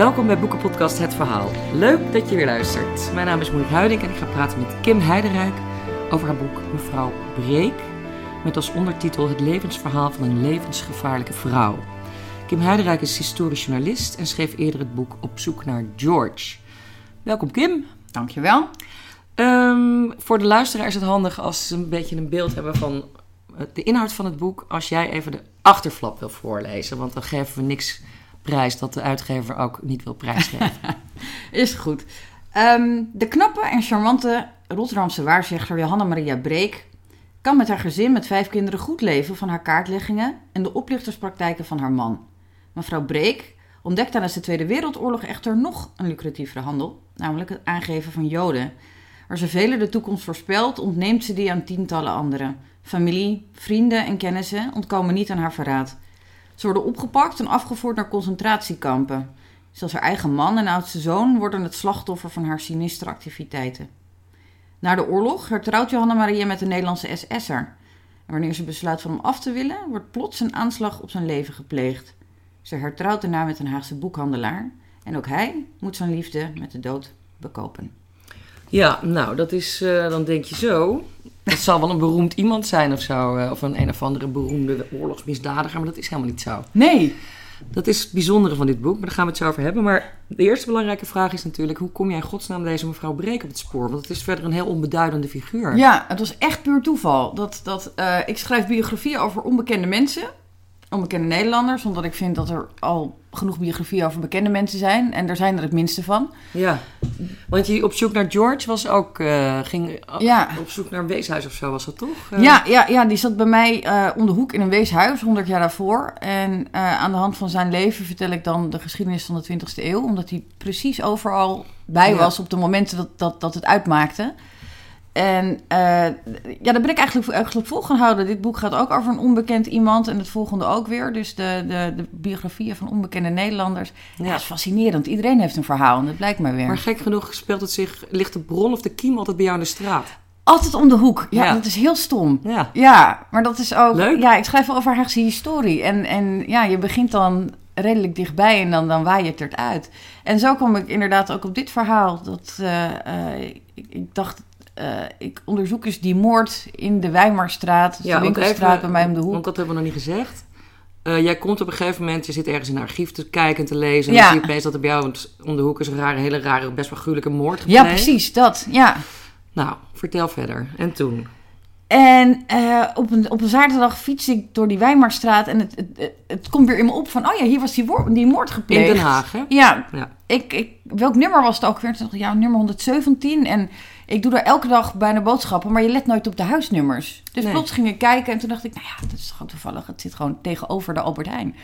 Welkom bij Boekenpodcast Het Verhaal. Leuk dat je weer luistert. Mijn naam is Monique Huiding en ik ga praten met Kim Heiderijk over haar boek Mevrouw Breek. Met als ondertitel Het levensverhaal van een levensgevaarlijke vrouw. Kim Heiderijk is historisch journalist en schreef eerder het boek Op zoek naar George. Welkom Kim. Dankjewel. Um, voor de luisteraar is het handig als ze een beetje een beeld hebben van de inhoud van het boek. Als jij even de achterflap wil voorlezen, want dan geven we niks prijs dat de uitgever ook niet wil prijsgeven. is goed. Um, de knappe en charmante Rotterdamse waarzegger Johanna Maria Breek kan met haar gezin met vijf kinderen goed leven van haar kaartleggingen en de oplichterspraktijken van haar man. Mevrouw Breek ontdekt tijdens de Tweede Wereldoorlog echter nog een lucratievere handel, namelijk het aangeven van Joden. Waar ze velen de toekomst voorspelt, ontneemt ze die aan tientallen anderen. Familie, vrienden en kennissen ontkomen niet aan haar verraad. Ze worden opgepakt en afgevoerd naar concentratiekampen. Zelfs haar eigen man en oudste zoon worden het slachtoffer van haar sinistere activiteiten. Na de oorlog hertrouwt Johanna Maria met een Nederlandse SS'er. En wanneer ze besluit van hem af te willen, wordt plots een aanslag op zijn leven gepleegd. Ze hertrouwt daarna met een Haagse boekhandelaar. En ook hij moet zijn liefde met de dood bekopen. Ja, nou, dat is, uh, dan denk je zo. Het zal wel een beroemd iemand zijn of zo. Uh, of een een of andere beroemde oorlogsmisdadiger, maar dat is helemaal niet zo. Nee. Dat is het bijzondere van dit boek, maar daar gaan we het zo over hebben. Maar de eerste belangrijke vraag is natuurlijk: hoe kom jij in godsnaam deze mevrouw Breek op het spoor? Want het is verder een heel onbeduidende figuur. Ja, het was echt puur toeval. Dat, dat, uh, ik schrijf biografieën over onbekende mensen onbekende Nederlanders. Omdat ik vind dat er al genoeg biografieën over bekende mensen zijn. En daar zijn er het minste van. Ja, want je op zoek naar George was ook... Uh, ging ja. op zoek naar een weeshuis of zo, was dat toch? Uh... Ja, ja, ja, die zat bij mij uh, om de hoek in een weeshuis, 100 jaar daarvoor. En aan de hand van zijn leven vertel ik dan de geschiedenis van de 20e eeuw. Omdat hij precies overal bij was op de momenten dat, dat, dat het uitmaakte. En uh, ja, daar ben ik eigenlijk, eigenlijk vol gaan houden. Dit boek gaat ook over een onbekend iemand en het volgende ook weer. Dus de, de, de biografieën van onbekende Nederlanders. Ja. dat is fascinerend. Iedereen heeft een verhaal en dat blijkt mij weer. Maar gek genoeg speelt het zich, ligt de bron of de kiem altijd bij jou in de straat? Altijd om de hoek. Ja, ja. dat is heel stom. Ja. ja, maar dat is ook... Leuk. Ja, ik schrijf wel over Haagse historie. En, en ja, je begint dan redelijk dichtbij en dan, dan waai je het eruit. En zo kom ik inderdaad ook op dit verhaal. Dat, uh, uh, ik, ik dacht uh, ik onderzoek eens die moord in de Weimarstraat, ja, de winkelstraat even, bij mij om de hoek. Want dat hebben we nog niet gezegd. Uh, jij komt op een gegeven moment, je zit ergens in een archief te kijken en te lezen. En ja. dan zie je opeens dat er bij jou om de hoek is een rare, hele rare, best wel gruwelijke moord gepleegd. Ja, precies, dat, ja. Nou, vertel verder. En toen? En uh, op, een, op een zaterdag fiets ik door die Weimarstraat en het, het, het, komt weer in me op van... oh ja, hier was die, die moord gepleegd. In Den Haag, hè? Ja. ja. Ik, ik, welk nummer was het ook weer? Ja, nummer 117. En ik doe daar elke dag bijna boodschappen, maar je let nooit op de huisnummers. Dus nee. plots ging ik kijken en toen dacht ik, nou ja, dat is gewoon toevallig. Het zit gewoon tegenover de Albert Heijn.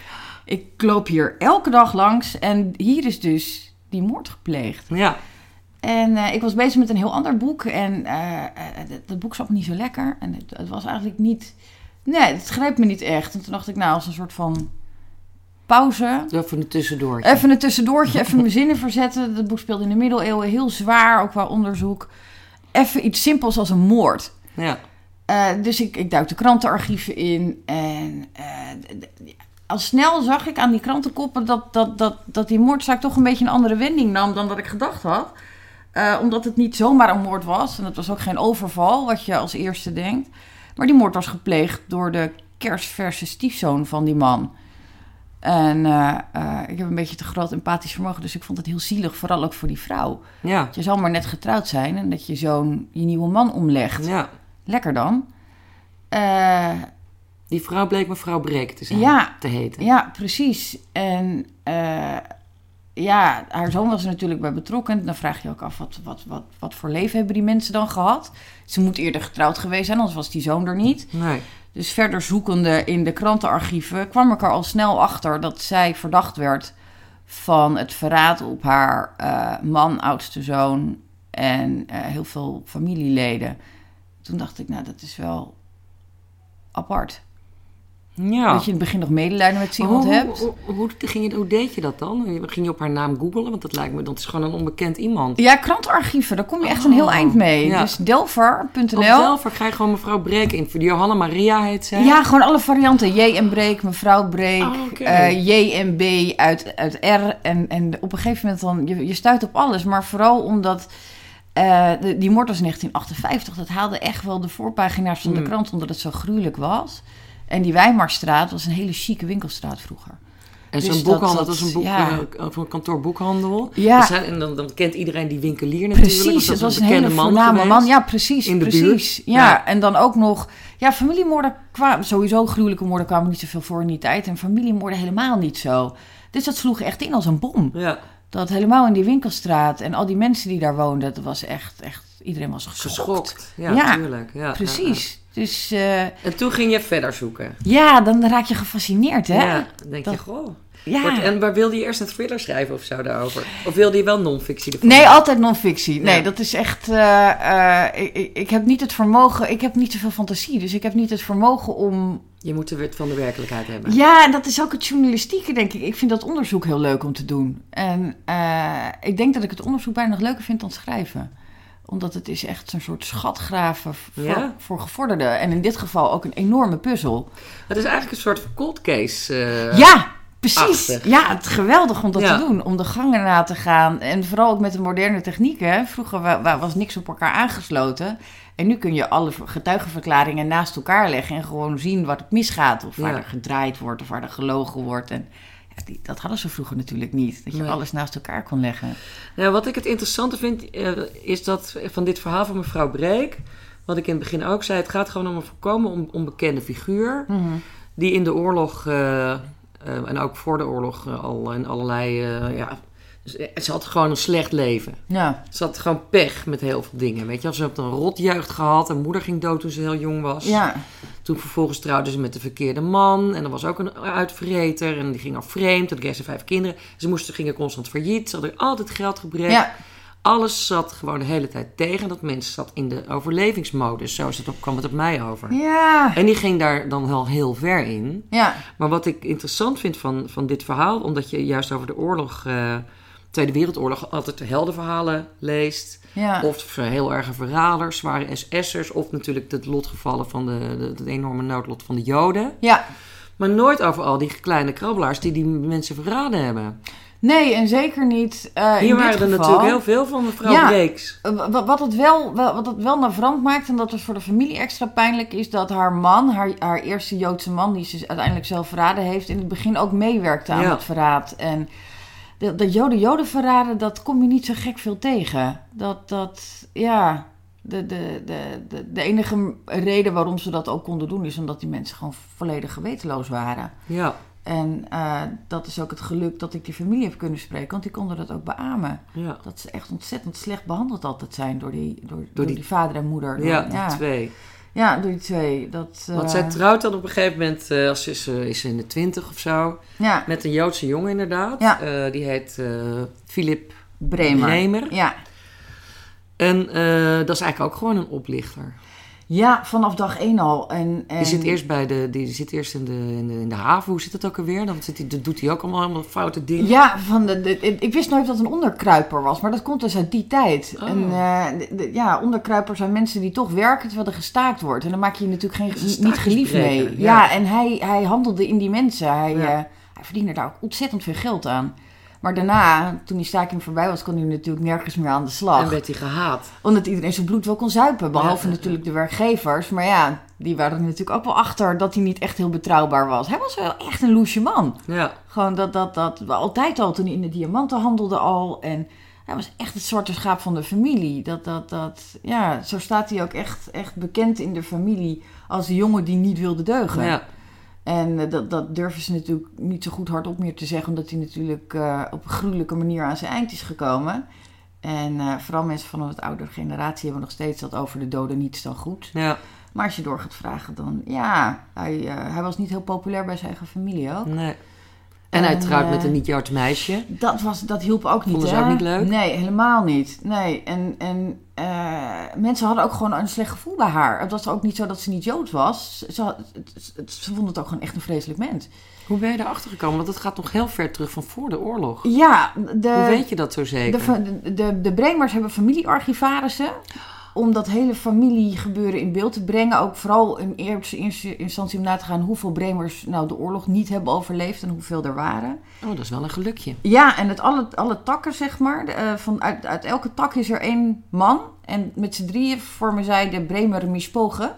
Ik loop hier elke dag langs en hier is dus die moord gepleegd. Ja. En uh, ik was bezig met een heel ander boek en uh, dat boek zat niet zo lekker. En het, het, was eigenlijk niet, nee, het greep me niet echt. En toen dacht ik, nou, als een soort van pauze. Even een tussendoortje. Even een tussendoortje, even mijn zinnen verzetten. Dat boek speelde in de middeleeuwen heel zwaar, ook qua onderzoek even iets simpels als een moord. Ja. Uh, dus ik, ik duik de krantenarchieven in. En uh, al snel zag ik aan die krantenkoppen dat, dat, dat, dat die moordzaak toch een beetje een andere wending nam dan dat ik gedacht had. Uh, omdat het niet zomaar een moord was. En het was ook geen overval, wat je als eerste denkt. Maar die moord was gepleegd door de kerstverse stiefzoon van die man. En uh, uh, ik heb een beetje te groot empathisch vermogen, dus ik vond het heel zielig, vooral ook voor die vrouw. Ja. Je zal maar net getrouwd zijn en dat je zo'n je nieuwe man omlegt. Ja. Lekker dan. Uh, die vrouw bleek mevrouw Breek te zijn, ja, te heten. Ja, precies. En ja, haar zoon was er natuurlijk bij betrokken. Dan vraag je ook af, wat, wat, wat, wat voor leven hebben die mensen dan gehad? Ze moet eerder getrouwd geweest zijn, anders was die zoon er niet. Nee. Dus verder zoekende in de krantenarchieven kwam ik er al snel achter dat zij verdacht werd van het verraad op haar uh, man, oudste zoon en uh, heel veel familieleden. Toen dacht ik, nou, dat is wel apart. Ja. Dat je in het begin nog medelijden met iemand hebt. Hoe, hoe, hoe ging je, hoe deed je dat dan? Ging je op haar naam googlen? Want dat lijkt me, dat is gewoon een onbekend iemand. Ja, krantenarchieven, daar kom je echt een heel Oh, eind mee. ja. Dus delver.nl. Op Delver krijg je gewoon mevrouw Breek in. Johanna Maria heet zij. Ja, gewoon alle varianten. J en Breek, mevrouw Breek, Oh, eh, J en B uit, uit R. En, en op een gegeven moment dan, je, je stuit op alles. Maar vooral omdat eh, de- die moord was in 1958. Dat haalde echt wel de voorpagina's van de Mm. krant, omdat het zo gruwelijk was. En die Weimarstraat was een hele chique winkelstraat vroeger. En zo'n Dus boekhandel, dat- is een boek, ja. eh, of een kantoor boekhandel. Ja. Dus en dan, dan kent iedereen die winkelier natuurlijk. Precies, dat het was een hele bekende voorname man. Ja, precies. In de precies. buurt. Ja. Ja. en dan ook nog... Ja, familiemoorden kwamen... Sowieso gruwelijke moorden kwamen niet zoveel voor in die tijd. En familiemoorden helemaal niet zo. Dus dat sloeg echt in als een bom. Ja, Dat helemaal in die winkelstraat en al die mensen die daar woonden... Dat was echt... echt iedereen was geschokt. geschokt. Ja, Ja, tuurlijk. Ja, Precies. Dus eh. En toen ging je verder zoeken. ja, dan raak je gefascineerd, hè? Ja, dan denk je, Dat- goh. Ja. Wordt- En waar wilde je eerst een thriller schrijven of zo daarover? Of wilde je wel non-fictie ervan? Nee, altijd non-fictie. Nee, Ja. dat is echt. eh, eh, ik, ik- ik heb niet het vermogen. Ik heb niet zoveel fantasie. Dus ik heb niet het vermogen om. Je moet weer van de werkelijkheid hebben. Ja, en dat is ook het journalistieke, denk ik. Ik vind dat onderzoek heel leuk om te doen. En eh, ik denk dat ik het onderzoek bijna nog leuker vind dan schrijven. Omdat het is echt zo'n soort schatgraven voor, Ja? voor gevorderden. En in dit geval ook een enorme puzzel. Het is eigenlijk een soort cold case. eh, Ja, precies. achtig. Ja, het geweldig om dat Ja. te doen. Om de gangen na te gaan. En vooral ook met de moderne technieken. Vroeger wa- wa- was niks op elkaar aangesloten. En nu kun je alle getuigenverklaringen naast elkaar leggen. En gewoon zien wat het misgaat. Of waar Ja. er gedraaid wordt. Of waar er gelogen wordt. En ja, die, dat hadden ze vroeger natuurlijk niet. Dat je Nee. alles naast elkaar kon leggen. Nou, wat ik het interessante vind, eh, is dat van dit verhaal van mevrouw Breek, wat ik in het begin ook zei, het gaat gewoon om een volkomen on- onbekende figuur, die in de oorlog, eh, eh, en ook voor de oorlog, al in allerlei, ja, ze had gewoon een slecht leven. Ja, Ze had gewoon pech met heel veel dingen, weet je. Ze had een rotjeugd gehad, haar moeder ging dood toen ze heel jong was. ja. Toen vervolgens trouwde ze met de verkeerde man. En er was ook een uitvreter. En die ging al vreemd. Toen kreeg ze vijf kinderen. Ze moesten, gingen constant failliet. Ze hadden altijd geldgebrek. ja. Alles zat gewoon de hele tijd tegen. Dat mensen zat in de overlevingsmodus. Zo is het op, kwam het op mij over. Ja. En die ging daar dan wel heel ver in. Ja. Maar wat ik interessant vind van, van dit verhaal... omdat je juist over de oorlog... eh, Tweede Wereldoorlog altijd de heldenverhalen leest... Ja. Of heel erge verraders, zware SS'ers. Of natuurlijk het lotgevallen van de, de, het enorme noodlot van de Joden. Ja. Maar nooit over al die kleine krabbelaars die die mensen verraden hebben. Nee, en zeker niet. eh, in Hier dit waren er geval. natuurlijk heel veel van mevrouw Ja. Breeks. Wa- Wat het wel, wel- wat het wel navrant maakt en dat het voor de familie extra pijnlijk is, dat haar man, haar, haar eerste Joodse man, die ze uiteindelijk zelf verraden heeft, in het begin ook meewerkte aan Ja. het verraad. En dat, dat Joden-Joden verraden, dat kom je niet zo gek veel tegen. Dat, dat ja, de, de, de, de, de enige reden waarom ze dat ook konden doen, is omdat die mensen gewoon volledig gewetenloos waren. Ja, En eh, dat is ook het geluk dat ik die familie heb kunnen spreken, want die konden dat ook beamen. ja. Dat ze echt ontzettend slecht behandeld altijd zijn door die, door, door die- die, vader en moeder. Door- Ja, die ja. twee. Ja, door die twee. Dat, Want eh, zij trouwt dan op een gegeven moment, eh, als ze is, eh, is ze in de twintig of zo, Ja, met een Joodse jongen inderdaad. Ja. Eh, die heet eh Philip Bremer. Bremer. Ja. En eh, dat is eigenlijk ook gewoon een oplichter. Ja, vanaf dag één al. En, en... Die zit eerst, bij de, die zit eerst in, de, in, de, in de haven. Hoe zit dat ook alweer? Dan zit doet hij ook allemaal, allemaal foute dingen. Ja, van de, de- ik wist nooit dat het een onderkruiper was, maar dat komt dus uit die tijd. Oh. En eh, de- ja, onderkruipers zijn mensen die toch werken terwijl er gestaakt wordt. En dan maak je je natuurlijk geen, niet geliefd mee. Ja, ja. en hij, hij handelde in die mensen. Hij, Ja. eh, hij verdiende daar ook ontzettend veel geld aan. Maar daarna, toen die staking voorbij was, kon hij natuurlijk nergens meer aan de slag. En werd hij gehaat. Omdat iedereen zijn bloed wel kon zuipen. Behalve Ja, natuurlijk de werkgevers. Maar ja, die waren er natuurlijk ook wel achter dat hij niet echt heel betrouwbaar was. Hij was wel echt een loesje man. Ja, Gewoon dat, dat, dat, altijd al toen hij in de diamanten handelde al. En hij was echt het zwarte schaap van de familie. Dat, dat, dat, ja, zo staat hij ook echt, echt bekend in de familie als de jongen die niet wilde deugen. ja. En eh, dat, dat durven ze natuurlijk niet zo goed hardop meer te zeggen, omdat hij natuurlijk eh, op een gruwelijke manier aan zijn eind is gekomen. En eh, vooral mensen van een wat oudere generatie hebben nog steeds dat over de doden niets dan goed. ja. Maar als je door gaat vragen, dan ja, hij, hij was niet heel populair bij zijn eigen familie ook. Nee. En hij trouwt eh, met een niet-Joods meisje. Dat, was, dat hielp ook niet, Vonden ze hè? ook niet leuk? Nee, helemaal niet. Nee, en, en eh, mensen hadden ook gewoon een slecht gevoel bij haar. Het was ook niet zo dat ze niet Joods was. Ze, had- het- het- ze vonden het ook gewoon echt een vreselijk mens. Hoe ben je erachter gekomen? Want het gaat nog heel ver terug van voor de oorlog. Ja, de, Hoe weet je dat zo zeker? de, de, de, de Bremers hebben familiearchivarissen. Om dat hele familiegebeuren in beeld te brengen. Ook vooral in eerste instantie om na te gaan hoeveel Bremers nou de oorlog niet hebben overleefd en hoeveel er waren. Oh, dat is wel een gelukje. Ja, en het alle, alle takken, zeg maar. eh, van, uit, uit elke tak is er één man. En met z'n drieën vormen zij de Bremer Mispogen.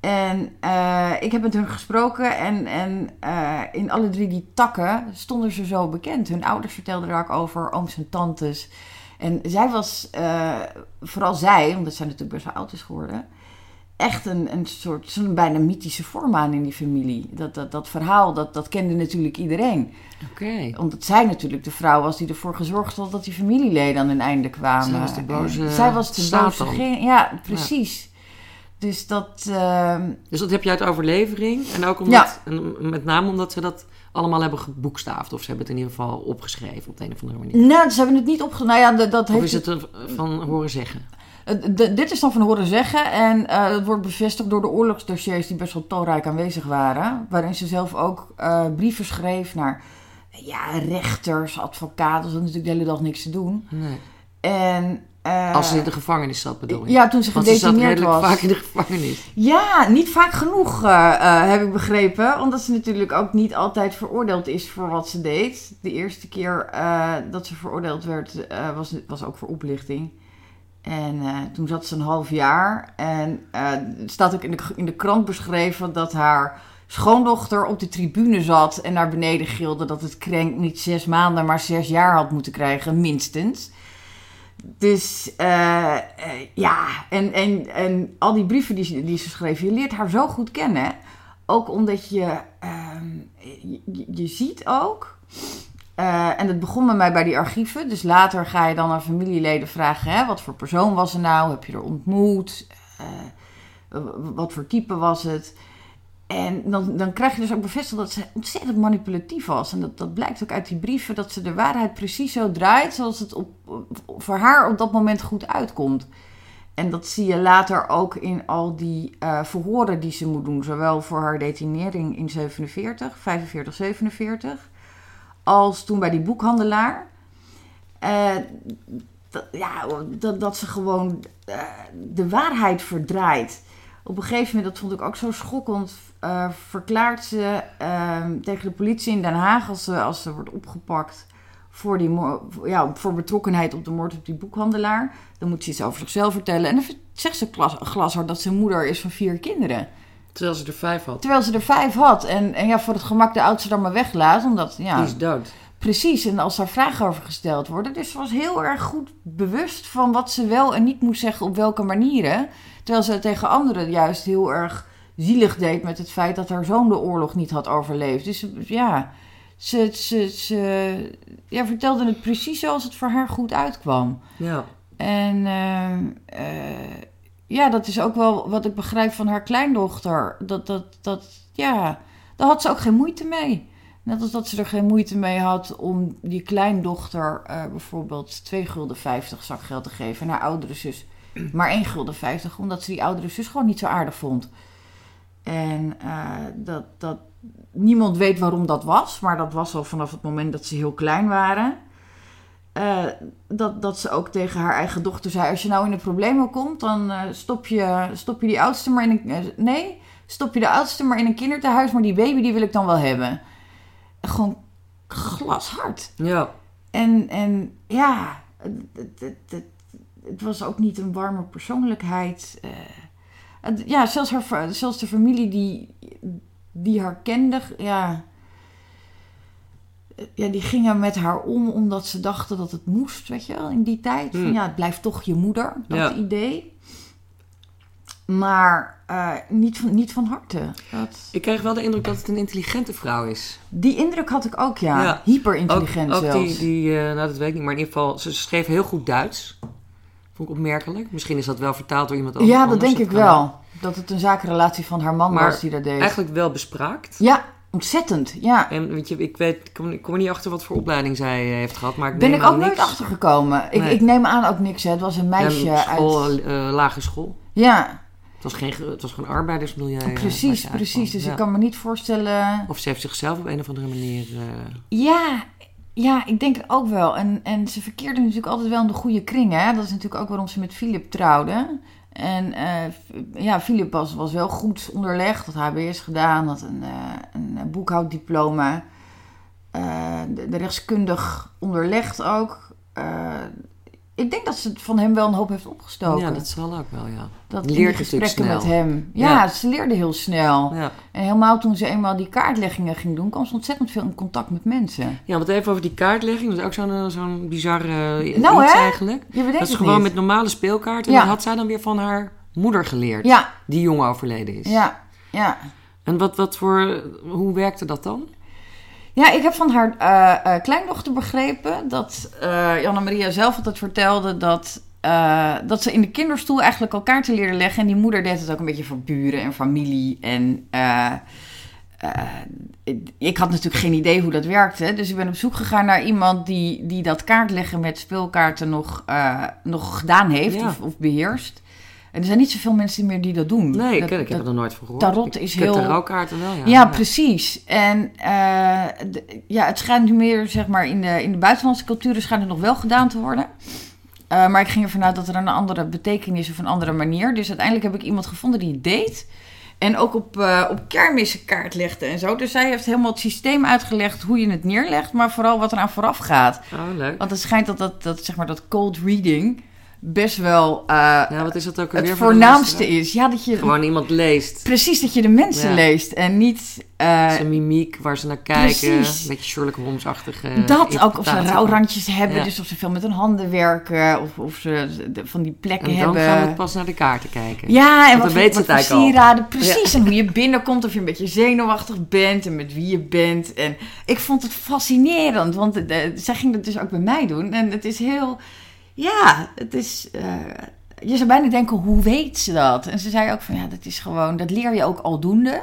En eh, ik heb met hun gesproken. En, en eh, in alle drie die takken stonden ze zo bekend. Hun ouders vertelden daar ook over, ooms en tantes. En zij was, eh, vooral zij, omdat zij natuurlijk best wel oud is geworden... echt een, een soort, zo'n bijna mythische vorm aan in die familie. Dat, dat, dat verhaal, dat, dat kende natuurlijk iedereen Oké. omdat zij natuurlijk de vrouw was die ervoor gezorgd had dat die familieleden aan hun einde kwamen. Zij was de boze zij was de Satan. boze. Ja, precies. Dus dat. ehm, Dus dat heb je uit overlevering. En ook omdat, en met name omdat ze dat allemaal hebben geboekstaafd. Of ze hebben het in ieder geval opgeschreven op de een of andere manier. nou, ze hebben het niet opge... Nou ja, dat, dat Of heeft is het van horen zeggen? Dit is dan van horen zeggen. En eh het wordt bevestigd door de oorlogsdossiers die best wel talrijk aanwezig waren. Waarin ze zelf ook eh, brieven schreef naar ja, rechters, advocaten. Ze hadden natuurlijk de hele dag niks te doen. Nee. En, eh, Als ze in de gevangenis zat, bedoel je? ja, toen ze Want ze zat gedetineerd redelijk was. vaak in de gevangenis. Ja, niet vaak genoeg eh, eh, heb ik begrepen. Omdat ze natuurlijk ook niet altijd veroordeeld is voor wat ze deed. De eerste keer dat ze veroordeeld werd, was, was ook voor oplichting. En toen zat ze een half jaar. En het staat ook in de, in de krant beschreven dat haar schoondochter op de tribune zat en naar beneden gilde dat het krenk niet zes maanden, maar zes jaar had moeten krijgen, minstens. Dus eh, eh, ja, en, en, en al die brieven die, die ze schreef, je leert haar zo goed kennen. Ook omdat je, ehm, je, je- ziet ook, eh, en het begon bij mij bij die archieven. Dus later ga je dan aan familieleden vragen, hè, wat voor persoon was ze nou? Heb je er ontmoet? Wat voor type was het? En dan, dan krijg je dus ook bevestigd dat ze ontzettend manipulatief was. En dat, dat blijkt ook uit die brieven, dat ze de waarheid precies zo draait zoals het op, voor haar op dat moment goed uitkomt. En dat zie je later ook in al die eh, verhoren die ze moet doen. Zowel voor haar detinering in 47, 45, 47. Als toen bij die boekhandelaar. Eh, ja, dat, dat ze gewoon eh, de waarheid verdraait. Op een gegeven moment, dat vond ik ook zo schokkend, eh, verklaart ze ehm, tegen de politie in Den Haag als ze, als ze wordt opgepakt voor, die, ja, voor betrokkenheid op de moord op die boekhandelaar. Dan moet ze iets over zichzelf vertellen. En dan zegt ze glas, glashard dat ze moeder is van vier kinderen. Terwijl ze er vijf had. Terwijl ze er vijf had. En, en ja, voor het gemak de oudste dan maar weglaat. Omdat, ja, Die is dood. Precies, en als daar vragen over gesteld worden. Dus ze was heel erg goed bewust van wat ze wel en niet moest zeggen op welke manieren. Terwijl ze tegen anderen juist heel erg zielig deed met het feit dat haar zoon de oorlog niet had overleefd. Dus ja, ze, ze, ze ja, vertelde het precies zoals het voor haar goed uitkwam. Ja. En eh, eh, ja, dat is ook wel wat ik begrijp van haar kleindochter. Dat, dat, dat, ja, daar had ze ook geen moeite mee. Net als dat ze er geen moeite mee had om die kleindochter eh, bijvoorbeeld 2 gulden 50 zakgeld te geven. En haar oudere zus maar 1 gulden 50, omdat ze die oudere zus gewoon niet zo aardig vond. En eh, dat, dat, niemand weet waarom dat was, maar dat was al vanaf het moment dat ze heel klein waren. Eh, dat, dat ze ook tegen haar eigen dochter zei: Als je nou in de problemen komt, dan eh, stop, je, stop je die oudste maar in een. nee, stop je de oudste maar in een kinderthuis, maar die baby die wil ik dan wel hebben. Gewoon glashard. Ja. En, en ja, het, het, het, het, was ook niet een warme persoonlijkheid. eh. Ja, zelfs, haar, zelfs de familie die, die haar kende, ja, ja, die gingen met haar om omdat ze dachten dat het moest, weet je wel, in die tijd. Van, Hmm. ja, het blijft toch je moeder, dat Ja. idee. Maar eh, niet, van, niet van harte. Dat, Ik kreeg wel de indruk dat het een intelligente vrouw is. die indruk had ik ook, ja. Ja. Hyperintelligent ook, ook zelfs. die, die eh, nou dat weet ik niet, maar in ieder geval, ze schreef heel goed Duits. Vond ik opmerkelijk. Misschien is dat wel vertaald door iemand anders. Ja, dat denk ik wel. Dat het een zakenrelatie van haar man Maar was die dat deed. Eigenlijk wel bespraakt. Ja, Ontzettend, ja. En weet je, ik weet, ik kom, ik kom er niet achter wat voor opleiding zij eh, heeft gehad, maar ik Ben ik ook aan nooit niks. achtergekomen. Ik, Nee. ik neem aan ook niks, hè. Het was een meisje Ja, school, uit... eh, lagere school. Ja, Het was geen, ge- het was gewoon arbeidersmilieu. eh, waar precies, precies. Dus Ja. ik kan me niet voorstellen... Of ze heeft zichzelf op een of andere manier... eh, Ja, ja, ik denk het ook wel. En, en ze verkeerde natuurlijk altijd wel in de goede kring, hè. Dat is natuurlijk ook waarom ze met Philip trouwde. En f- ja, Philip was, was wel goed onderlegd. Had HBS gedaan, had een, eh, een boekhouddiploma. Eh, de, de rechtskundig onderlegd ook. Ik denk dat ze van hem wel een hoop heeft opgestoken. ja, dat zal ook wel, ja. dat leert natuurlijk gesprekken met snel. hem. Ja, Ja. ze leerde heel snel. ja. En helemaal toen ze eenmaal die kaartleggingen ging doen, kwam ze ontzettend veel in contact met mensen. Ja, want even over die kaartlegging. Dat is ook zo'n eh, zo'n bizarre eh, Nou, iets hè? eigenlijk. Je bedenkt Dat is gewoon niet. met normale speelkaarten. Ja. En dat had zij dan weer van haar moeder geleerd. Die jong overleden is. ja, ja. En wat, wat voor... Hoe werkte dat dan? Ja, ik heb van haar eh, eh, kleindochter begrepen dat eh Janne Maria zelf altijd vertelde dat, dat ze in de kinderstoel eigenlijk al kaarten leerde leggen. En die moeder deed het ook een beetje voor buren en familie. En ik- had natuurlijk geen idee hoe dat werkte. Dus ik ben op zoek gegaan naar iemand die, die dat kaartleggen met speelkaarten nog, nog gedaan heeft Ja. of, of beheerst. En er zijn niet zoveel mensen meer die dat doen. Nee, ik, Dat- ik heb dat- er nooit van gehoord. tarot is ik heel- tarotkaarten wel, ja. ja, precies. En eh, de- ja, het schijnt nu meer, zeg maar, in de, in de buitenlandse culturen schijnt het nog wel gedaan te worden. Eh, maar ik ging ervan uit dat er een andere betekenis of een andere manier. Dus uiteindelijk heb ik iemand gevonden die het deed. En ook op, eh op kermissen kaart legde en zo. Dus zij heeft helemaal het systeem uitgelegd hoe je het neerlegt. Maar vooral wat er aan vooraf gaat. Oh, leuk. Want het schijnt dat, dat, dat, zeg maar, dat cold reading best wel eh, Ja, wat is dat ook het voornaamste is. Ja, dat je... Gewoon iemand leest. Precies, dat je de mensen Ja. leest en niet... eh, Zijn mimiek, waar ze naar kijken. Precies. Een beetje Sherlock Holmes-achtige Dat, ook of ze rouwrandjes hebben, Ja. dus of ze veel met hun handen werken, of, of ze van die plekken En dan hebben. gaan we pas naar de kaarten kijken. Ja, en dan wat, weet wat sieraden, precies. En hoe je binnenkomt, of je een beetje zenuwachtig bent en met wie je bent. En ik vond het fascinerend, want eh, zij ging dat dus ook bij mij doen. En het is heel, ja, het is, eh, je zou bijna denken, hoe weet ze dat? En ze zei ook van, ja, dat is gewoon, dat leer je ook aldoende.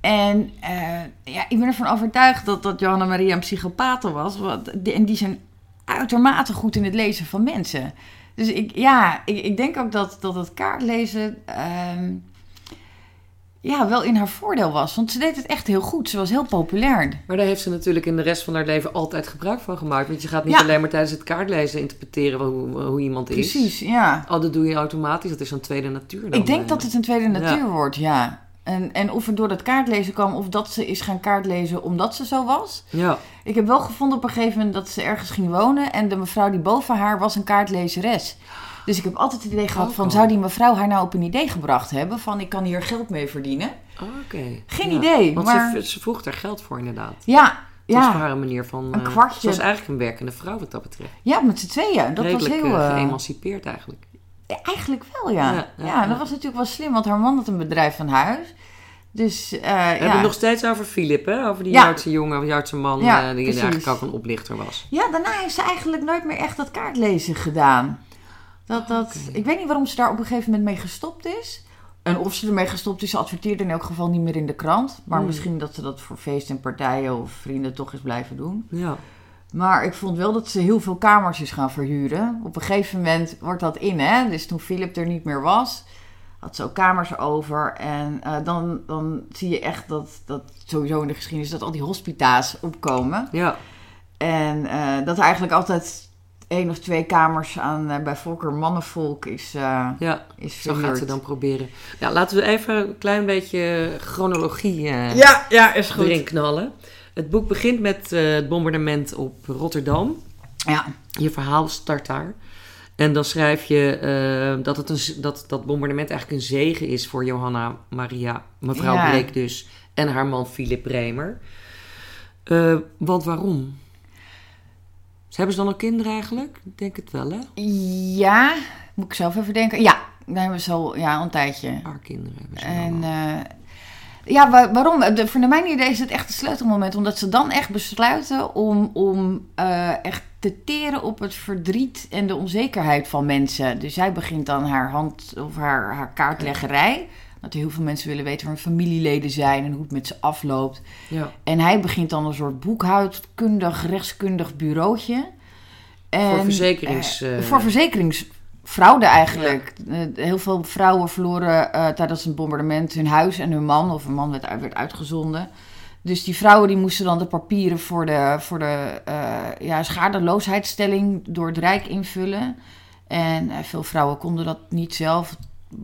En eh, ja, ik ben ervan overtuigd dat, dat Johanna Maria een psychopaat was. En die zijn uitermate goed in het lezen van mensen. Dus ik, ja, ik, ik denk ook dat, dat het kaartlezen ehm, ja, wel in haar voordeel was. Want ze deed het echt heel goed. Ze was heel populair. Maar daar heeft ze natuurlijk in de rest van haar leven altijd gebruik van gemaakt. Want je gaat niet Ja. alleen maar tijdens het kaartlezen interpreteren hoe, hoe iemand is. Precies, ja. Oh, dat doe je automatisch. Dat is een tweede natuur dan. Ik denk eh. dat het een tweede natuur wordt, ja. En, en of het door dat kaartlezen kwam, of dat ze is gaan kaartlezen omdat ze zo was. Ja, Ik heb wel gevonden op een gegeven moment dat ze ergens ging wonen. En de mevrouw die boven haar was een kaartlezeres. Dus ik heb altijd het idee gehad Oh. van... zou die mevrouw haar nou op een idee gebracht hebben? Van ik kan hier geld mee verdienen. Oh, oké. Geen Ja. idee, Want maar- ze, ze vroeg daar geld voor inderdaad. Ja, Het was voor ja, haar een manier van... Een eh, kwartje. Ze was eigenlijk een werkende vrouw wat dat betreft. ja, met z'n tweeën. Dat Redelijk was heel... eh, geëmancipeerd eigenlijk. ja, eigenlijk wel, ja. Ja, Ja, ja, dat ja. was natuurlijk wel slim. Want haar man had een bedrijf van huis. Dus eh We hebben ja. het nog steeds over Philip, hè? Over die Ja. Joodse jongen, Joodse man, Ja, die precies. eigenlijk ook een oplichter was. ja, daarna heeft ze eigenlijk nooit meer echt dat kaartlezen gedaan. Dat, dat. Ik weet niet waarom ze daar op een gegeven moment mee gestopt is. En of ze ermee gestopt is, ze adverteerde in elk geval niet meer in de krant. Maar Hmm. misschien dat ze dat voor feesten en partijen of vrienden toch eens blijven doen. Ja. Maar ik vond wel dat ze heel veel kamers is gaan verhuren. Op een gegeven moment wordt dat in, hè. Dus toen Philip er niet meer was, had ze ook kamers over. En eh, dan, dan zie je echt dat, dat sowieso in de geschiedenis... dat al die hospita's opkomen. Ja. En eh, dat er eigenlijk altijd één of twee kamers aan... eh, bij Volker Mannenvolk is, eh ja, is zo gaat ze dan proberen. Ja, laten we even een klein beetje chronologie eh, Ja, ja, is erin knallen. Het boek begint met het bombardement op Rotterdam. Ja, Je verhaal start daar. En dan schrijf je dat, het een, dat dat bombardement eigenlijk een zegen is voor Johanna Maria, mevrouw Ja. Bleek dus, en haar man Philip Bremer. Eh, want waarom? Hebben ze dan ook kinderen eigenlijk? Ik denk het wel, hè? ja, moet ik zelf even denken. Ja, dan hebben ze al ja, een tijdje. Haar kinderen hebben ze En eh, ja, wa- waarom? De, voor mijn idee is het echt een sleutelmoment. Omdat ze dan echt besluiten om, om eh, echt te teren op het verdriet en de onzekerheid van mensen. Dus zij begint dan haar hand of haar, haar kaartleggerij. Dat heel veel mensen willen weten waar hun familieleden zijn en hoe het met ze afloopt. Ja. En hij begint dan een soort boekhoudkundig, rechtskundig bureautje. En, Voor verzekerings, eh, eh, voor verzekeringsfraude eigenlijk. Eh, heel veel vrouwen verloren tijdens een bombardement hun huis en hun man. Of een man werd, uit- werd uitgezonden. Dus die vrouwen die moesten dan de papieren voor de, voor de ja, schadeloosheidstelling door het Rijk invullen. En veel vrouwen konden dat niet zelf.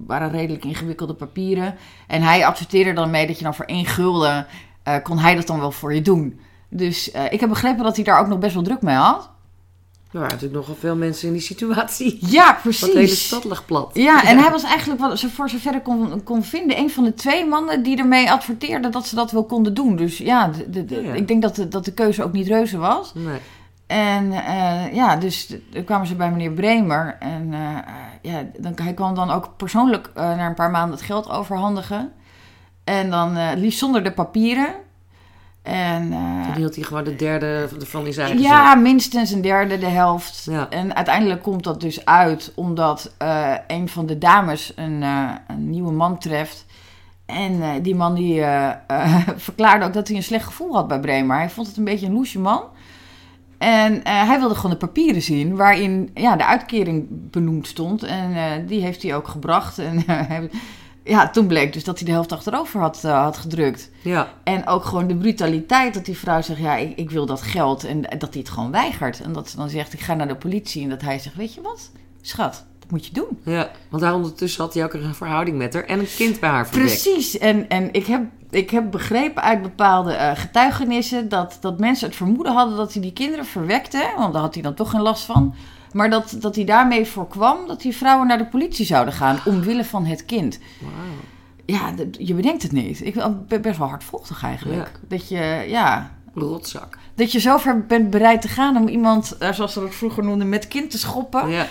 Waren redelijk ingewikkelde papieren. En hij adverteerde dan mee dat je dan voor één gulden... eh, kon hij dat dan wel voor je doen. Dus eh, ik heb begrepen dat hij daar ook nog best wel druk mee had. Er waren natuurlijk nogal veel mensen in die situatie. Ja, Want de hele precies. stad lag plat. Ja, en hij was eigenlijk, wat, zo- voor zover ik kon, kon vinden, een van de twee mannen die ermee adverteerden dat ze dat wel konden doen. Dus ja, de, de- de- Ja. ik denk dat de, dat de keuze ook niet reuze was. Nee. En eh, ja, dus dan kwamen ze bij meneer Bremer. En eh, ja, dan, hij kwam dan ook persoonlijk eh, na een paar maanden het geld overhandigen. En dan liefst zonder de papieren. En Toen hield hij gewoon de derde van zijn eigen ja, minstens een derde, de helft. Ja. En uiteindelijk komt dat dus uit omdat een van de dames een, een nieuwe man treft. En die man die verklaarde ook dat hij een slecht gevoel had bij Bremer. Hij vond het een beetje een loesje man. En eh, hij wilde gewoon de papieren zien waarin ja, de uitkering benoemd stond. En eh, die heeft hij ook gebracht. En eh, ja, toen bleek dus dat hij de helft achterover had, had gedrukt. Ja. En ook gewoon de brutaliteit dat die vrouw zegt, ja, ik, ik wil dat geld. En dat hij het gewoon weigert. En dat ze dan zegt, ik ga naar de politie. En dat hij zegt, weet je wat, schat, moet je doen. ja, want daar ondertussen had hij ook een verhouding met haar en een kind bij haar verwekt. Precies. En, en ik, heb, ik heb begrepen uit bepaalde eh, getuigenissen... Dat, dat mensen het vermoeden hadden dat hij die kinderen verwekte. Want daar had hij dan toch geen last van. Maar dat, dat hij daarmee voorkwam dat die vrouwen naar de politie zouden gaan... omwille van het kind. Ja, je bedenkt het niet. Ik ben best wel hardvochtig eigenlijk. Dat je, ja... Rotzak. Dat je zover bent bereid te gaan om iemand, eh, zoals ze dat vroeger noemden, met kind te schoppen. Ja.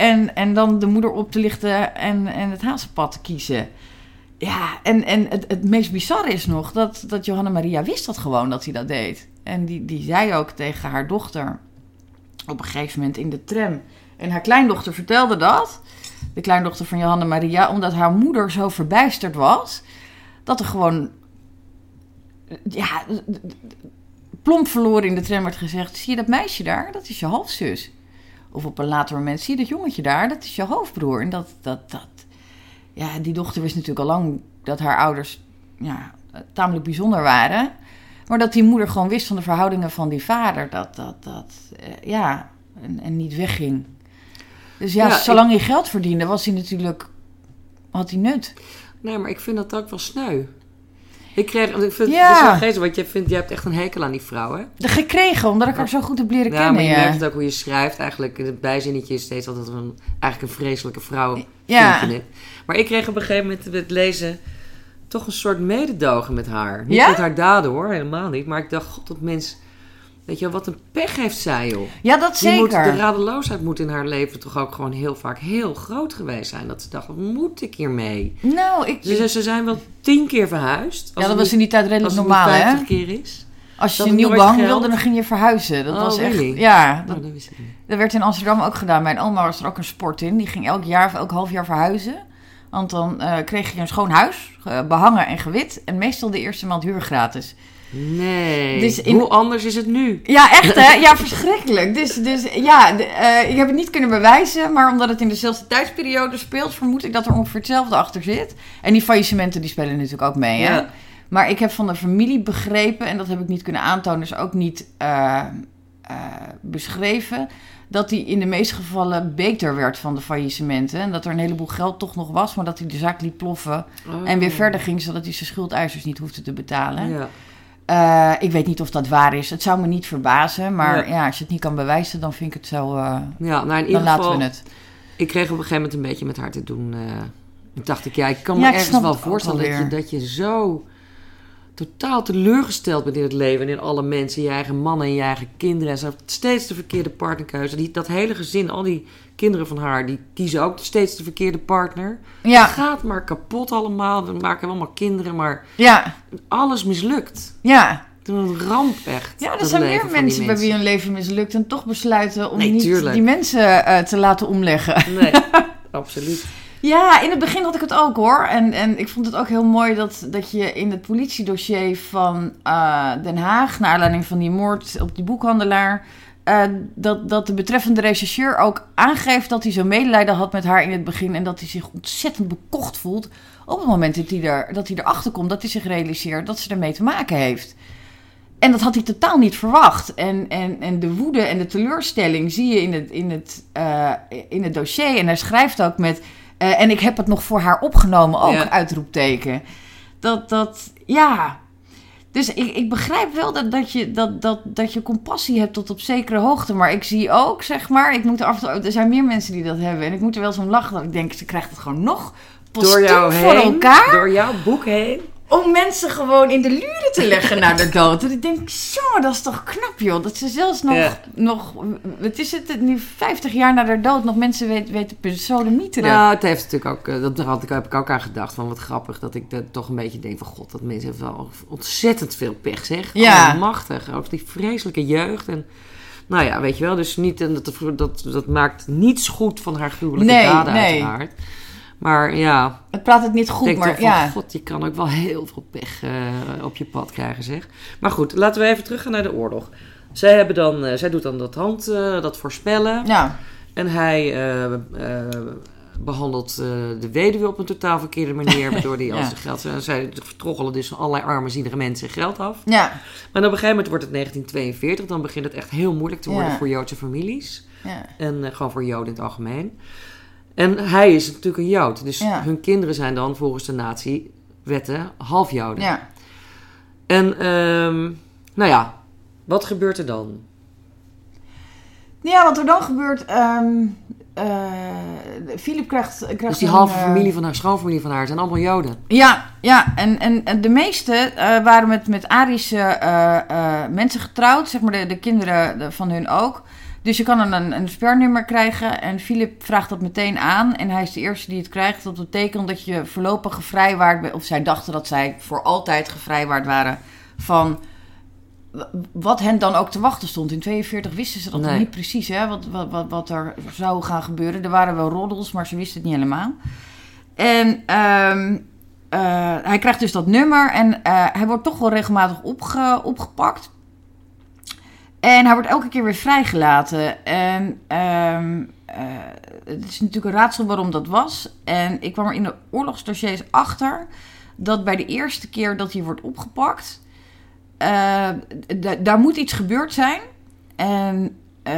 En, en dan de moeder op te lichten en, en het hazenpad te kiezen. Ja, en, en het, het meest bizarre is nog dat, dat Johanna Maria wist dat gewoon dat hij dat deed. En die, die zei ook tegen haar dochter op een gegeven moment in de tram. En haar kleindochter vertelde dat. De kleindochter van Johanna Maria, omdat haar moeder zo verbijsterd was. Dat er gewoon. Ja, plomp verloren in de tram werd gezegd: Zie je dat meisje daar? Dat is je halfzus. Of op een later moment: Zie je dat jongetje daar? Dat is je hoofdbroer. En dat, dat, dat. Ja, die dochter wist natuurlijk al lang dat haar ouders ja, tamelijk bijzonder waren. Maar dat die moeder gewoon wist van de verhoudingen van die vader. Dat, dat, dat. eh, ja, en, en niet wegging. Dus ja, Ja, zolang hij geld verdiende, was hij natuurlijk. had hij nut. Nee, maar ik vind dat ook wel sneu. Ik kreeg, want ik vind Ja. het is geestig, want je vindt, jij hebt echt een hekel aan die vrouw, hè? De gekregen, omdat ik haar zo goed heb leren Ja, kennen. maar je ja. merkt het ook hoe je schrijft. Eigenlijk, in het bijzinnetje is steeds altijd een, eigenlijk een vreselijke vrouw. Ja. je. Maar ik kreeg op een gegeven moment met het lezen toch een soort mededogen met haar. Niet met haar daden hoor, helemaal niet. Maar ik dacht, god, dat mens... Weet je wel, wat een pech heeft zij, joh. Ja, dat Die moet, de zeker. radeloosheid moet in haar leven toch ook gewoon heel vaak heel groot geweest zijn. Dat ze dacht, wat moet ik hiermee? Nou, ik... Ze, ze zijn wel tien keer verhuisd. Als ja, dat was in die tijd redelijk als het normaal, hè? 50 keer is. Als je een nieuw behang wilde, dan ging je verhuizen. Dat Oh, was echt... really? Ja, dat, Oh, dat wist ik niet. dat werd in Amsterdam ook gedaan. Mijn oma was er ook een sport in. Die ging elk jaar of elk half jaar verhuizen. Want dan eh, kreeg je een schoon huis, eh, behangen en gewit. En meestal de eerste maand huur gratis. Nee. Dus in- Hoe anders is het nu? Ja, echt hè? Ja, verschrikkelijk. Dus, dus ja, de- eh, ik heb het niet kunnen bewijzen. Maar omdat het in dezelfde tijdsperiode speelt, vermoed ik dat er ongeveer hetzelfde achter zit. En die faillissementen die spelen natuurlijk ook mee. Hè? Ja. Maar ik heb van de familie begrepen, en dat heb ik niet kunnen aantonen, dus ook niet eh, eh, beschreven, dat hij in de meeste gevallen beter werd van de faillissementen. En dat er een heleboel geld toch nog was, maar dat hij de zaak liet ploffen Oh. en weer verder ging, zodat hij zijn schuldeisers niet hoefde te betalen. Ja. Eh, ik weet niet of dat waar is. Het zou me niet verbazen, maar Ja. ja, als je het niet kan bewijzen, dan vind ik het zo. eh, ja, nou in dan ieder laten geval, we het. ik kreeg op een gegeven moment een beetje met haar te doen. eh toen dacht ik, ja, ik kan Ja, me ik ergens wel voorstellen dat je, dat je zo totaal teleurgesteld bent in het leven en in alle mensen, je eigen mannen en je eigen kinderen. En ze heeft steeds de verkeerde partnerkeuze. Die, dat hele gezin, al die kinderen van haar, die kiezen ook steeds de verkeerde partner. Ja, Het gaat maar kapot allemaal. We maken allemaal kinderen, maar ja, alles mislukt. ja. Een ramp echt. Ja, er dat zijn meer mensen bij wie hun leven mislukt en toch besluiten om Nee, niet tuurlijk. die mensen eh, te laten omleggen. Nee, absoluut. Ja, in het begin had ik het ook hoor. En, en ik vond het ook heel mooi dat, dat je in het politiedossier van eh, Den Haag, naar aanleiding van die moord op die boekhandelaar, eh, dat, dat de betreffende rechercheur ook aangeeft dat hij zo medelijden had met haar in het begin en dat hij zich ontzettend bekocht voelt op het moment dat hij, er, dat hij erachter komt, dat hij zich realiseert dat ze ermee te maken heeft. En dat had hij totaal niet verwacht. En, en, en de woede en de teleurstelling zie je in het, in het, uh, in het dossier. En hij schrijft ook met. Uh, en ik heb het nog voor haar opgenomen, ook Ja. uitroepteken. Dat, dat, ja. Dus ik, ik begrijp wel dat, dat, je, dat, dat, dat je compassie hebt tot op zekere hoogte. Maar ik zie ook, zeg maar, ik moet er af en toe. Er zijn meer mensen die dat hebben. En ik moet er wel eens om lachen. Dat ik denk, ze krijgt het gewoon nog Door jou voor heen, elkaar door jouw boek heen. Om mensen gewoon in de luren te leggen naar de dood. En ik denk, jongen, dat is toch knap, joh. Dat ze zelfs nog, Ja. nog wat is het, nu 50 jaar na de dood nog mensen weten, weten persodemieteren. Nou, het heeft natuurlijk ook, eh, dat daar had ik, heb ik ook aan gedacht. Van wat grappig dat ik dat toch een beetje denk van god, dat mensen hebben wel ontzettend veel pech, zeg. Ja. machtig. Ook die vreselijke jeugd. En nou ja, weet je wel, dus niet, en dat, dat, dat maakt niets goed van haar gruwelijke Nee, daden nee. uiteraard. Maar ja, Het praat het niet goed, maar van ja. god, je kan ook wel heel veel pech eh, op je pad krijgen, zeg. Maar goed, laten we even teruggaan naar de oorlog. Zij, hebben dan, eh, zij doet dan dat hand, eh, dat voorspellen. ja. En hij eh, eh, behandelt eh, de weduwe op een totaal verkeerde manier, waardoor hij al Ja. zijn geld... En zij troggelen dus van allerlei armzienige mensen geld af. Ja, Maar op een gegeven moment wordt het 1942, dan begint het echt heel moeilijk te worden Ja. voor Joodse families. ja. En gewoon voor Joden in het algemeen. En hij is natuurlijk een Jood, dus Ja. hun kinderen zijn dan volgens de nazi-wetten half Joden. ja. En ehm, nou ja, wat gebeurt er dan? Ja, wat er dan gebeurt... ehm eh, Philip krijgt, krijgt Dus die een, halve eh, familie van haar, schoonfamilie van haar, zijn allemaal Joden. Ja, ja. En, en, en de meeste eh, waren met, met Arische eh, eh, mensen getrouwd. Zeg maar de, de kinderen de- van hun ook. Dus je kan een, een spernummer krijgen. En Philip vraagt dat meteen aan. En hij is de eerste die het krijgt. Dat betekent dat je voorlopig gevrijwaard bent. Of zij dachten dat zij voor altijd gevrijwaard waren van wat hen dan ook te wachten stond. In 42 wisten ze dat Nee. niet precies, hè, wat, wat, wat, wat er zou gaan gebeuren. Er waren wel roddels, maar ze wisten het niet helemaal. En ehm, eh, hij krijgt dus dat nummer en eh, hij wordt toch wel regelmatig opge- opgepakt. En hij wordt elke keer weer vrijgelaten. En ehm, eh, het is natuurlijk een raadsel waarom dat was. En ik kwam er in de oorlogsdossiers achter dat bij de eerste keer dat hij wordt opgepakt, eh, daar moet iets gebeurd zijn. En eh,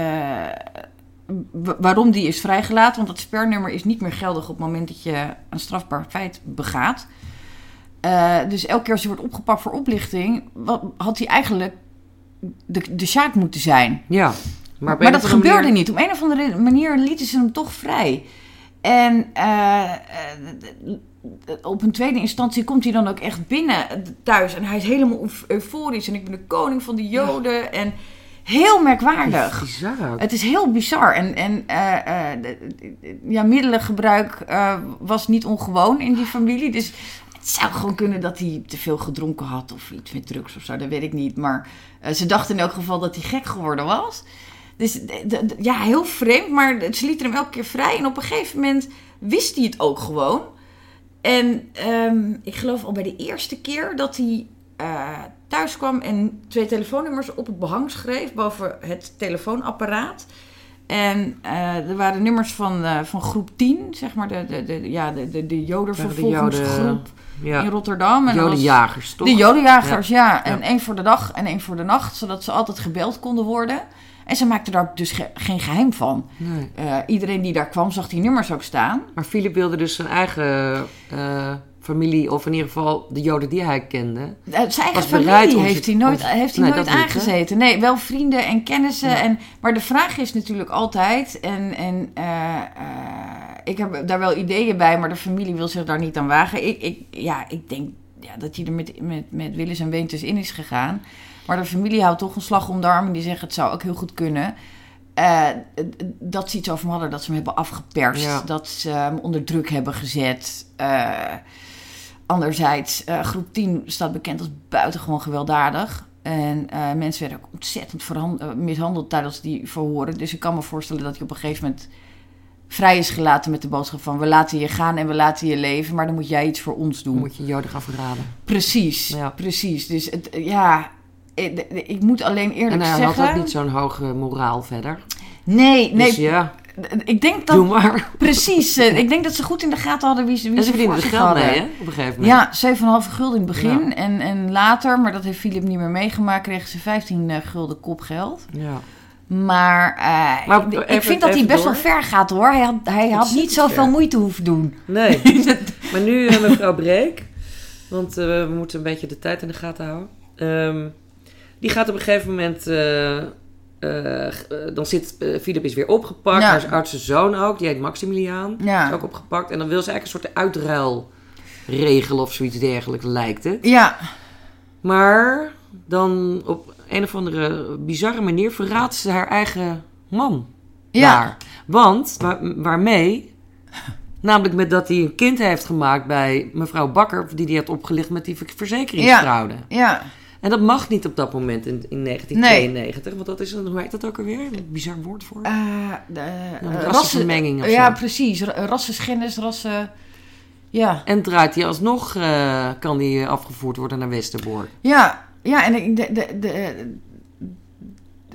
wa- waarom die is vrijgelaten, want dat spernummer is niet meer geldig op het moment dat je een strafbaar feit begaat. Dus elke keer als hij wordt opgepakt voor oplichting, wat, had hij eigenlijk de, de zaak moeten zijn. Ja, maar, Maar, dat gebeurde manier- niet. Op een of andere manier lieten ze hem toch vrij. En eh, op een tweede instantie komt hij dan ook echt binnen thuis. En hij is helemaal euf- euforisch. En ik ben de koning van de Joden. En heel merkwaardig. Bizar ook. Het is heel bizar. En, en eh, eh, ja, middelengebruik was niet ongewoon in die familie. Dus het zou gewoon kunnen dat hij te veel gedronken had of iets met drugs of zo. Dat weet ik niet. Maar eh, ze dachten in elk geval dat hij gek geworden was. Dus ja, heel vreemd. Maar ze lieten hem elke keer vrij. En op een gegeven moment wist hij het ook gewoon. En ehm, ik geloof al bij de eerste keer dat hij eh, thuis kwam en twee telefoonnummers op het behang schreef boven het telefoonapparaat. En eh, er waren nummers van, van groep 10, zeg maar, de, de, de, ja, de, de, de in. Rotterdam. En Jodenjagers, toch? De jodenjagers, ja. En één voor de dag en één voor de nacht, zodat ze altijd gebeld konden worden. En ze maakten daar dus ge- geen geheim van. Nee. Eh, iedereen die daar kwam, zag die nummers ook staan. Maar Philip wilde dus zijn eigen eh, familie, of in ieder geval de Joden die hij kende. Eh, Zijn eigen familie heeft hij nooit, heeft hij Nee, nooit niet, aangezeten. Nee, wel vrienden en kennissen. Ja. En, maar de vraag is natuurlijk altijd... En, en ik heb daar wel ideeën bij, maar de familie wil zich daar niet aan wagen. Ik, ik, ja, ik denk ja, dat hij er met, met, met Willis en Weentjes in is gegaan. Maar de familie houdt toch een slag om de arm. En die zeggen het zou ook heel goed kunnen. Eh, dat ze iets over hadden, dat ze hem hebben afgeperst. Ja. Dat ze hem onder druk hebben gezet. Eh, anderzijds, eh, groep 10 staat bekend als buitengewoon gewelddadig. En mensen werden ook ontzettend mishandeld tijdens die verhoren. Dus ik kan me voorstellen dat hij op een gegeven moment vrij is gelaten met de boodschap van... we laten je gaan en we laten je leven, maar dan moet jij iets voor ons doen. Dan moet je Joden gaan verraden. Precies, Ja. precies. Dus het, ja, ik, ik moet alleen eerlijk En hij zeggen... had ook niet zo'n hoge moraal verder. Nee, nee, Dus ja, ik denk dat... doe maar. Precies, eh, ik denk dat ze goed in de gaten hadden wie ze, wie En ze er zich geld hadden. mee, hè? Op een gegeven moment. Ja, 7,5 gulden in het begin. Ja. En, en later, maar dat heeft Philip niet meer meegemaakt, kregen ze 15 eh, gulden kopgeld. Ja. Maar, eh, Maar ik, even- vind dat hij best door. wel ver gaat hoor. Hij had, hij had niet zoveel ver. moeite hoeven doen. Nee. maar nu eh, mevrouw Breek. Want eh, we moeten een beetje de tijd in de gaten houden. Ehm, die gaat op een gegeven moment... dan zit... Philip is weer opgepakt. Ja. Haar oudste zoon ook. Die heet Maximiliaan. Ja. Is ook opgepakt. En dan wil ze eigenlijk een soort uitruil regelen of zoiets dergelijks lijkt het. Ja, Maar dan op een of andere bizarre manier verraadt ze haar eigen man. Ja. Daar. Want, waar- waarmee? Namelijk met dat hij een kind heeft gemaakt bij mevrouw Bakker, die hij had opgelicht met die verzekeringsfraude. ja. En dat mag niet op dat moment in, in 1992, want dat is een, hoe heet dat ook alweer? Een bizar woord voor. De, Een rassen- rassenvermenging of Ja, precies. Ra- Rassenschennis, rassen... Ja. En draait hij alsnog, eh, kan hij afgevoerd worden naar Westerbork. Ja, ja en ik- de, de, de,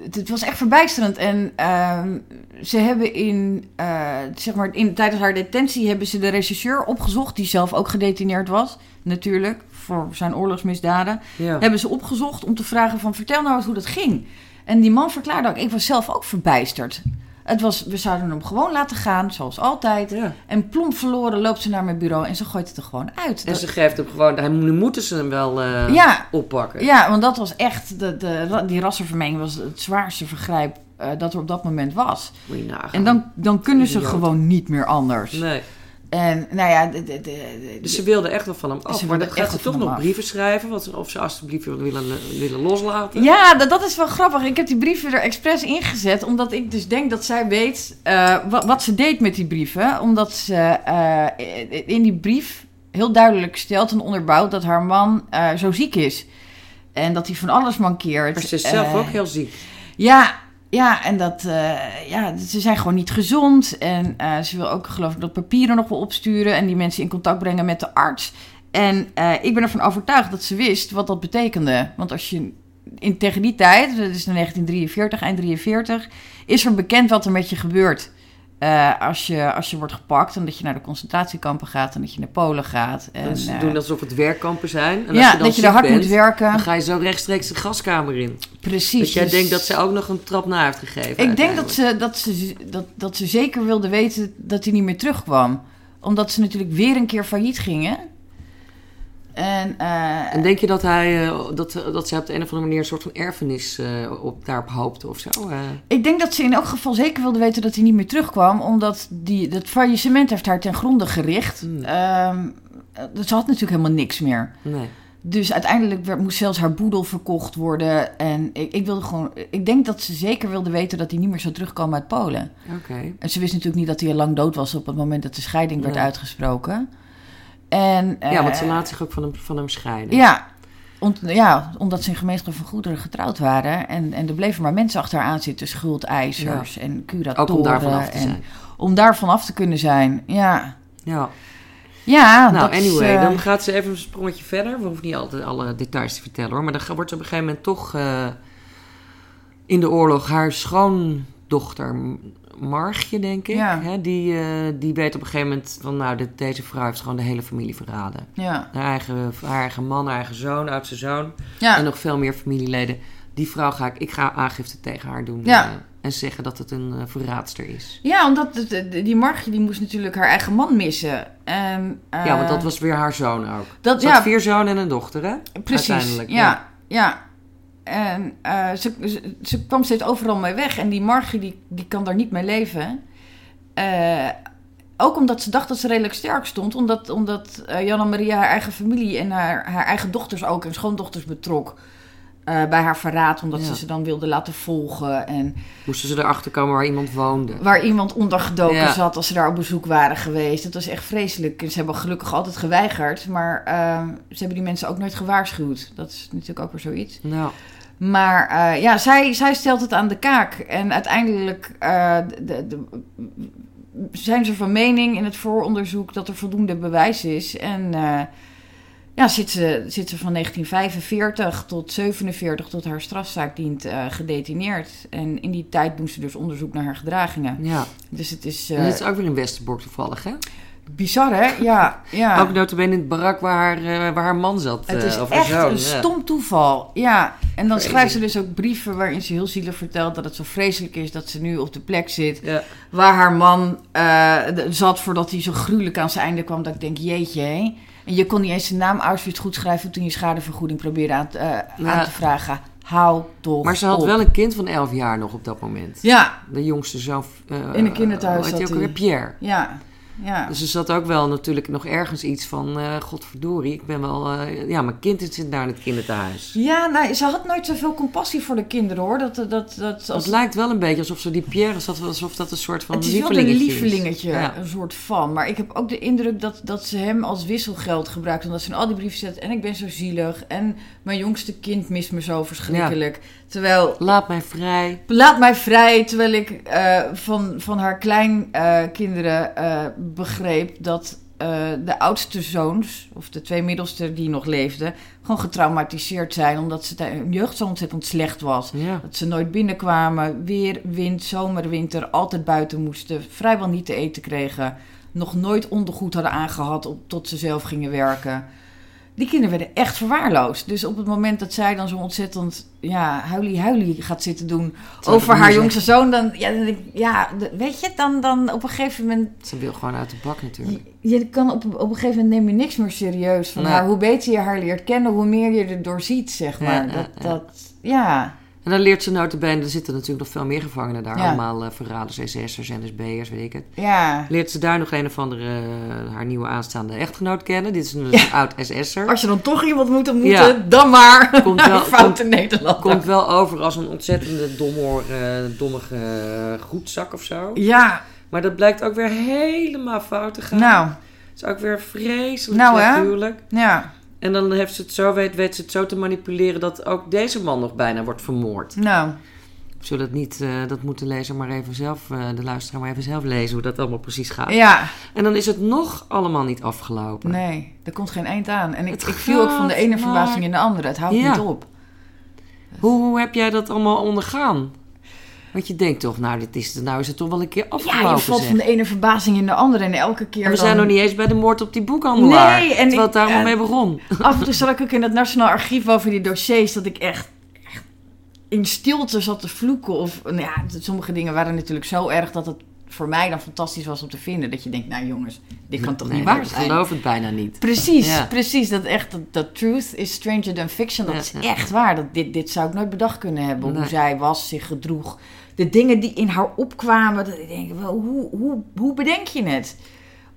het- het was echt verbijsterend. En ehm, ze hebben in, eh, zeg maar, in, tijdens haar detentie hebben ze de rechercheur opgezocht, die zelf ook gedetineerd was, natuurlijk, voor zijn oorlogsmisdaden. Ja. Hebben ze opgezocht om te vragen van, vertel nou eens hoe dat ging. En die man verklaarde ook, ik was zelf ook verbijsterd. Het was, we zouden hem gewoon laten gaan, zoals altijd. ja. En plomp verloren loopt ze naar mijn bureau en ze gooit het er gewoon uit. En Dat- ze geeft hem gewoon, hij- nu moeten ze hem wel eh, ja, oppakken. Ja, want dat was echt, de, de, die rassenvermenging was het zwaarste vergrijp eh, dat er op dat moment was. Moet je nagaan. En dan, dan kunnen ze Idioot. gewoon niet meer anders. Nee. En nou ja, de, de, de- Dus ze wilde echt wel van hem af. Ze maar dan gaat ze toch nog af. brieven schrijven. Wat, of ze alsjeblieft willen, willen loslaten. ja, dat, dat is wel grappig. Ik heb die brieven er expres ingezet, omdat ik dus denk dat zij weet eh, wat, wat ze deed met die brieven. Omdat ze eh, in die brief heel duidelijk stelt en onderbouwt dat haar man eh, zo ziek is. En dat hij van alles mankeert. Maar ze is zelf ook heel ziek. Ja, ja, en dat, eh, ja, ze zijn gewoon niet gezond. En eh, ze wil ook, geloof ik, dat papieren nog wel opsturen en die mensen in contact brengen met de arts. En eh, ik ben ervan overtuigd dat ze wist wat dat betekende. Want als je in, tegen die tijd, dat is in 1943, eind 43, is er bekend wat er met je gebeurt. Eh, als, je, als je wordt gepakt en dat je naar de concentratiekampen gaat en dat je naar Polen gaat. En, En ze eh, doen alsof het werkkampen zijn. En als ja, je dan dat je er ziek hard bent, moet werken. Dan ga je zo rechtstreeks de gaskamer in. Precies. Dus jij dus- denkt dat ze ook nog een trap na heeft gegeven. Ik denk dat ze, dat, ze, dat, dat ze zeker wilde weten dat hij niet meer terugkwam. Omdat ze natuurlijk weer een keer failliet gingen. En, eh, En denk je dat, hij, eh, dat, dat zij op de een of andere manier een soort van erfenis eh, op, daarop hoopte of zo? eh? ik denk dat ze in elk geval zeker wilde weten dat hij niet meer terugkwam. Omdat die, dat faillissement heeft haar ten gronde gericht. Eh, ze had natuurlijk helemaal niks meer. nee. Dus uiteindelijk werd, moest zelfs haar boedel verkocht worden. En ik, ik wilde gewoon. Ik denk dat ze zeker wilde weten dat hij niet meer zou terugkomen uit Polen. Oké. En ze wist natuurlijk niet dat hij al lang dood was op het moment dat de scheiding werd Nee. uitgesproken. En, Ja, want ze eh, laat zich ook van hem, van hem scheiden. Ja, ont- ja, omdat ze in gemeenschap van goederen getrouwd waren. En, en er bleven maar mensen achteraan zitten, schuldeisers en curatoren. Ook om daarvan af te en zijn. Om daarvan af te kunnen zijn, ja. Ja. Ja, Nou, is, anyway, eh, dan gaat ze even een sprongetje verder. We hoeven niet altijd alle details te vertellen hoor. Maar dan wordt ze op een gegeven moment toch eh, in de oorlog haar schoondochter Margje, denk ik. Ja. Hè, die, eh, die weet op een gegeven moment van nou, dit, deze vrouw heeft gewoon de hele familie verraden. Ja, Haar eigen, haar eigen man, haar eigen zoon, oudste zoon. ja. En nog veel meer familieleden. Die vrouw ga ik, ik ga aangifte tegen haar doen. Ja. eh, en zeggen dat het een eh, verraadster is. ja, omdat het- die Margje die moest natuurlijk haar eigen man missen. En, eh, ja, want dat was weer haar zoon ook. dat, Ze had vier zonen en een dochter, hè? Precies, Uiteindelijk, ja. ja. En eh, ze, ze, ze kwam steeds overal mee weg. En die Margie, die, die kan daar niet mee leven. Eh, ook omdat ze dacht dat ze redelijk sterk stond. Omdat, omdat Jan en Maria haar eigen familie en haar, haar eigen dochters ook... en schoondochters betrok bij haar verraad. Omdat Ja. ze ze dan wilde laten volgen. En Moesten ze erachter komen waar iemand woonde. waar iemand ondergedoken Ja. zat als ze daar op bezoek waren geweest. Dat was echt vreselijk. En ze hebben gelukkig altijd geweigerd. Maar ze hebben die mensen ook nooit gewaarschuwd. Dat is natuurlijk ook weer zoiets. Nou, Maar eh, ja, zij, zij stelt het aan de kaak. En uiteindelijk, eh, de, de, zijn ze van mening in het vooronderzoek dat er voldoende bewijs is. En eh, ja, zit ze, zit ze van 1945 tot 47 tot haar strafzaak dient gedetineerd. En in die tijd doen ze dus onderzoek naar haar gedragingen. Ja. Dus het is En dit is ook weer in Westerbork toevallig, hè? Bizar, hè? Ja, ja. Ook notabene in het barak waar haar, eh, waar haar man zat. Het eh, is haar echt zoon, een ja. stom toeval. Ja, en dan Crazy. schrijft ze dus ook brieven waarin ze heel zielig vertelt dat het zo vreselijk is dat ze nu op de plek zit Ja. waar haar man eh, zat voordat hij zo gruwelijk aan zijn einde kwam. Dat ik denk, jeetje. En je kon niet eens zijn naam Auschwitz goed schrijven toen je schadevergoeding probeerde aan, eh, Ja. aan te vragen. Hou toch Maar ze had op. wel een kind van 11 jaar nog op dat moment. Ja, De jongste zoon. eh, In een kinderthuis zat ook alweer? Pierre. ja, ja. Dus er zat ook wel natuurlijk nog ergens iets van... eh godverdorie, ik ben wel... eh, ja, mijn kind zit daar in het kinderthuis. Ja, nou, ze had nooit zoveel compassie voor de kinderen, hoor. Dat, dat, dat, dat, Het lijkt wel een beetje alsof ze die Pierre... zat, alsof dat een soort van Het is wel een lievelingetje Ja. een soort van. Maar ik heb ook de indruk dat, dat ze hem als wisselgeld gebruikt. Omdat ze in al die brieven zet. En ik ben zo zielig. En mijn jongste kind mist me zo verschrikkelijk. Terwijl, Laat mij vrij. laat mij vrij. Terwijl ik eh, van, van haar kleinkinderen eh begreep dat eh, de oudste zoons, of de twee middelste die nog leefden, gewoon getraumatiseerd zijn. Omdat ze hun jeugd zo ontzettend slecht was. Ja. Dat ze nooit binnenkwamen, weer, wind, zomer, winter, altijd buiten moesten, vrijwel niet te eten kregen, nog nooit ondergoed hadden aangehad op, tot ze zelf gingen werken. Die kinderen werden echt verwaarloosd. Dus op het moment dat zij dan zo ontzettend ja, huilie-huilie gaat zitten doen over haar jongste zoon, dan, ja, dan denk ik, ja, weet je, dan, dan op een gegeven moment Ze wil gewoon uit de bak natuurlijk. je, je kan op, op een gegeven moment neem je niks meer serieus van Nee. haar. Hoe beter je haar leert kennen, hoe meer je er door ziet, zeg maar. ja, dat, ja. dat, ja. En dan leert ze notabene... Er zitten natuurlijk nog veel meer gevangenen daar. Ja. Allemaal eh, verraders, SS'ers, NSB'ers, weet ik het. ja. Leert ze daar nog een of andere... eh, haar nieuwe aanstaande echtgenoot kennen. Dit is een, een oud SS'er. Als je dan toch iemand moet ontmoeten, Ja. dan maar Komt wel- een foute Nederlander. Komt wel over als een ontzettende domme, eh, dommige goedzak of zo. Ja, Maar dat blijkt ook weer helemaal fout te gaan. nou, Het is ook weer vreselijk Nou, huwelijk. ja, En dan heeft ze het zo, weet, weet ze het zo te manipuleren dat ook deze man nog bijna wordt vermoord. nou. Zullen het niet, eh, dat moet de lezer maar even zelf, eh, de luisteraar maar even zelf lezen hoe dat allemaal precies gaat. Ja, En dan is het nog allemaal niet afgelopen. nee, er komt geen eind aan. En ik, Het ik viel ook van de ene maar- verbazing in de andere. Het houdt Ja. niet op. Hoe, hoe heb jij dat allemaal ondergaan? Want je denkt toch, nou, dit is, nou is het toch wel een keer Ja, afgelopen. je valt zeg. van de ene verbazing in de andere. En elke keer En we dan... zijn nog niet eens bij de moord op die boekhandelaar. Nee, en ik- het daar en- mee begon. Af en toe zat ik ook in het Nationaal Archief over die dossiers. Dat ik echt, echt in stilte zat te vloeken. Of, nou ja, sommige dingen waren natuurlijk zo erg dat het voor mij dan fantastisch was om te vinden. Dat je denkt, nou jongens, dit kan toch Nee, niet waar Ik zijn? geloof het bijna niet. Precies, Ja. precies. Dat echt, dat, dat truth is stranger than fiction. Dat Ja, is ja. echt waar. Dat, dit, dit zou ik nooit bedacht kunnen hebben. Hoe zij was, zich gedroeg. De dingen die in haar opkwamen. Dat ik denk, wel, hoe, hoe, hoe bedenk je het?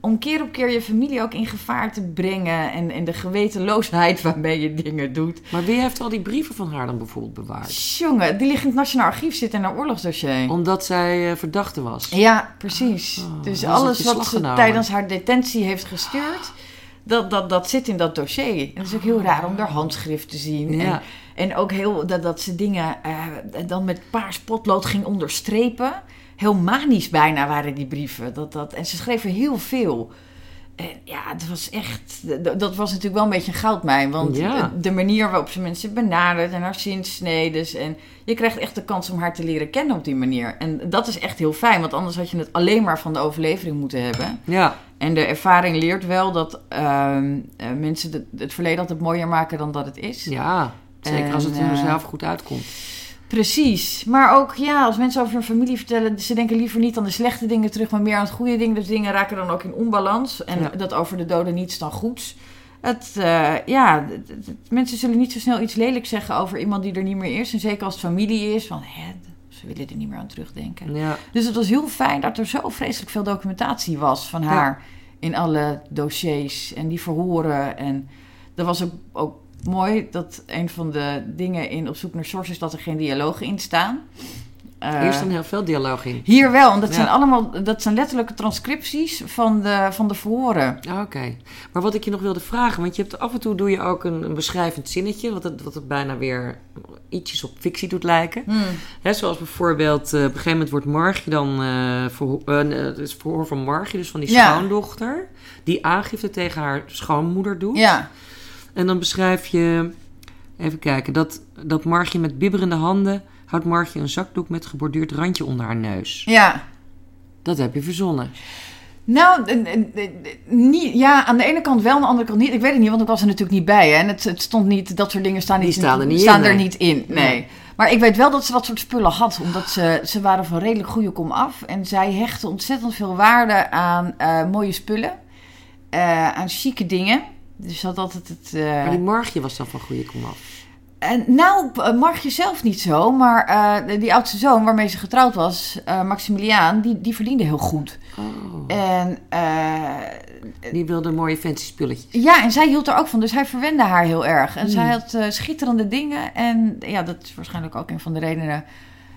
Om keer op keer je familie ook in gevaar te brengen. En, en de gewetenloosheid waarmee je dingen doet. Maar wie heeft al die brieven van haar dan bijvoorbeeld bewaard? Jongen, die liggen in het Nationaal Archief zitten in een oorlogsdossier. Omdat zij eh, verdachte was. Ja, precies. Oh, dus was het alles wat ze tijdens haar detentie heeft gestuurd, dat, dat, dat zit in dat dossier. En het is ook heel raar om haar handschrift te zien. Ja. En, en ook heel, dat, dat ze dingen eh, dan met paars potlood ging onderstrepen. Heel manisch bijna waren die brieven. Dat, dat, en ze schreven heel veel. En ja, het was echt. Dat was natuurlijk wel een beetje een goudmijn. Want Ja. de, manier waarop ze mensen benadert en haar zinsnedes. En je krijgt echt de kans om haar te leren kennen op die manier. En dat is echt heel fijn, want anders had je het alleen maar van de overlevering moeten hebben. Ja, En de ervaring leert wel dat ehm, eh, mensen het verleden altijd mooier maken dan dat het is. ja. Zeker als het er eh, zelf goed uitkomt. Precies. Maar ook, ja, als mensen over hun familie vertellen, ze denken liever niet aan de slechte dingen terug, maar meer aan het goede dingen. Dus dingen raken dan ook in onbalans. En Ja. dat over de doden niets dan goeds. Het, eh, ja, mensen zullen niet zo snel iets lelijks zeggen over iemand die er niet meer is. En zeker als het familie is, van hè, ze willen er niet meer aan terugdenken. Ja. Dus het was heel fijn dat er zo vreselijk veel documentatie was van haar in alle dossiers en die verhoren. En dat was ook, ook mooi dat een van de dingen in Op zoek naar sources dat er geen dialogen in staan. Eh, Hier staan heel veel dialoog in. hier wel, want dat Ja. zijn allemaal dat zijn letterlijke transcripties van de, van de verhoren. Ah, Oké. Maar wat ik je nog wilde vragen, want je hebt af en toe doe je ook een, een beschrijvend zinnetje, wat het, wat het bijna weer ietsjes op fictie doet lijken. Hmm. Hè, zoals bijvoorbeeld, eh, op een gegeven moment wordt Margie dan, verho- nee, het is verhoor van Margie, dus van die Ja. schoondochter, die aangifte tegen haar schoonmoeder doet. Ja, En dan beschrijf je, even kijken, dat, dat Margie met bibberende handen houdt Margie een zakdoek met geborduurd randje onder haar neus. ja. Dat heb je verzonnen. Nou, niet, ja, aan de ene kant wel, aan de andere kant niet. Ik weet het niet, want ik was er natuurlijk niet bij. Hè? En het, het stond niet, dat soort dingen staan, Die niet, staan er niet staan in, er nee. niet in. Nee. Maar ik weet wel dat ze dat soort spullen had, omdat ze, ze waren van redelijk goede kom af. En zij hechtte ontzettend veel waarde aan eh, mooie spullen, eh, aan chique dingen. Dus dat altijd het. eh, Maar die Margie was dan van goede komaf. en nou, eh, Margje zelf niet zo, maar eh, die oudste zoon waarmee ze getrouwd was, Maximiliaan, die, die verdiende heel goed. Oh. En Die wilde mooie fancy spulletjes. ja, en zij hield er ook van, dus hij verwende haar heel erg. En Hmm. zij had eh, schitterende dingen en ja, dat is waarschijnlijk ook een van de redenen.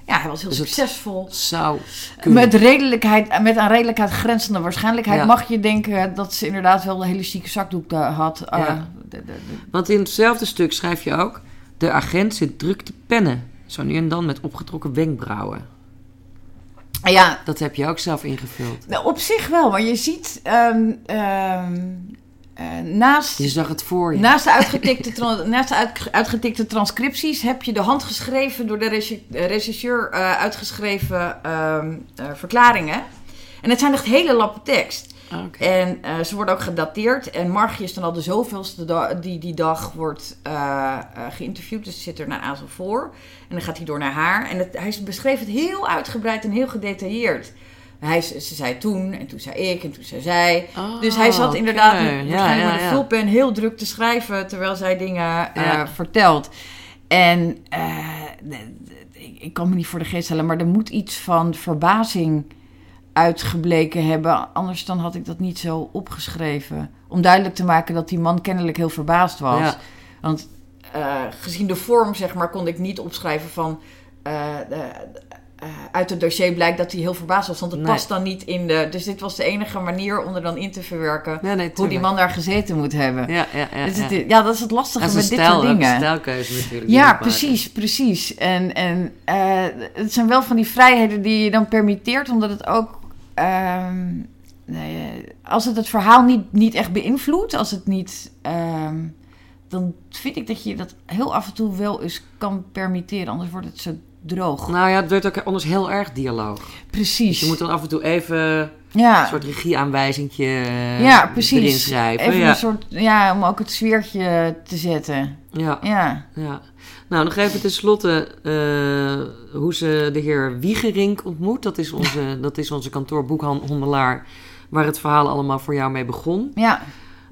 Ja, hij was heel Dus succesvol. Zou kunnen. Met redelijkheid, met aan redelijkheid grenzende waarschijnlijkheid Ja. mag je denken dat ze inderdaad wel een hele chique zakdoek eh, had. Eh, Ja. de- de- de- Want in hetzelfde stuk schrijf je ook... De agent zit druk te pennen. Zo nu en dan met opgetrokken wenkbrauwen. ja, Dat heb je ook zelf ingevuld. Nou, op zich wel, maar je ziet ehm, ehm, eh, naast, Je zag het voor je. naast, de uitgetikte, naast de uit- uitgetikte transcripties heb je de handgeschreven, door de eh, regisseur eh, uitgeschreven ehm, eh, verklaringen. En het zijn echt hele lappen tekst. Ah. En ze worden ook gedateerd. En Margie is dan al de zoveelste die die dag wordt geïnterviewd. Dus zit er naar Azel voor. En dan gaat hij door naar haar. En het, hij beschreef het heel uitgebreid en heel gedetailleerd. Hij, ze zei toen, en toen zei ik, en toen zei zij. Oh, dus hij zat inderdaad oké. met, Ja, waarschijnlijk ja, met een vulpen heel druk te schrijven... terwijl zij dingen eh, vertelt. En eh, ik- kan me niet voor de geest stellen... maar er moet iets van verbazing uitgebleken hebben. Anders dan had ik dat niet zo opgeschreven. Om duidelijk te maken dat die man kennelijk heel verbaasd was. Ja. Want eh, gezien de vorm, zeg maar, kon ik niet opschrijven van... de- eh, uit het dossier blijkt dat hij heel verbaasd was. Want het Nee. past dan niet in de... Dus dit was de enige manier om er dan in te verwerken... Ja, nee, hoe die man daar gezeten moet hebben. Ja, ja, ja. Dus ja. het- ja, dat is het lastige met dit soort ook een dingen. stijlkeuze natuurlijk. Ja, precies, precies. En, en eh, het zijn wel van die vrijheden die je dan permitteert, omdat het ook. ehm, nee, eh, als het het verhaal niet, niet echt beïnvloedt, als het niet. ehm, dan vind ik dat je dat heel af en toe wel eens kan permitteren, anders wordt het zo droog. Nou ja, het werd ook anders heel erg dialoog. precies. Dus je moet dan af en toe even een ja. soort regieaanwijzingje eh, ja, precies. erin schrijven. Even ja. een soort, ja, om ook het sfeertje te zetten. Ja, Ja. ja. Nou, nog even tenslotte eh hoe ze de heer Wiegerink ontmoet. Dat is onze, dat is onze kantoorboekhandelaar waar het verhaal allemaal voor jou mee begon. Ja.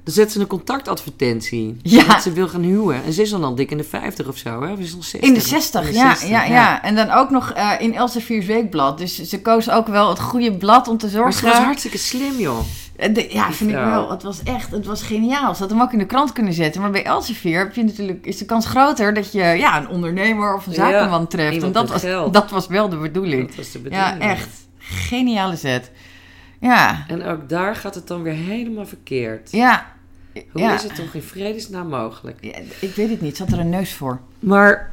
Dan zet ze een contactadvertentie. Ja. Dat ze wil gaan huwen. En ze is dan al dik in de 50 of zo, hè? Of is ze al 60? In de 60, In de ja, 60, ja, ja, En dan ook nog eh, in Elsevier's Weekblad. Dus ze koos ook wel het goede blad om te Maar zorgen. ze was hartstikke slim, joh. Eh, de- ja, vind ik wel. Het was echt, het was geniaal. Ze had hem ook in de krant kunnen zetten. Maar bij Elsevier heb je natuurlijk, is de kans groter dat je ja, een ondernemer of een Ja, zakenman treft. En dat was, geld. dat was wel de bedoeling. Dat was de bedoeling. Ja, echt. Geniale zet. Ja, En ook daar gaat het dan weer helemaal verkeerd. ja. Hoe ja. is het toch in vredesnaam mogelijk? Ja, ik weet het niet. Zat er een neus voor? Maar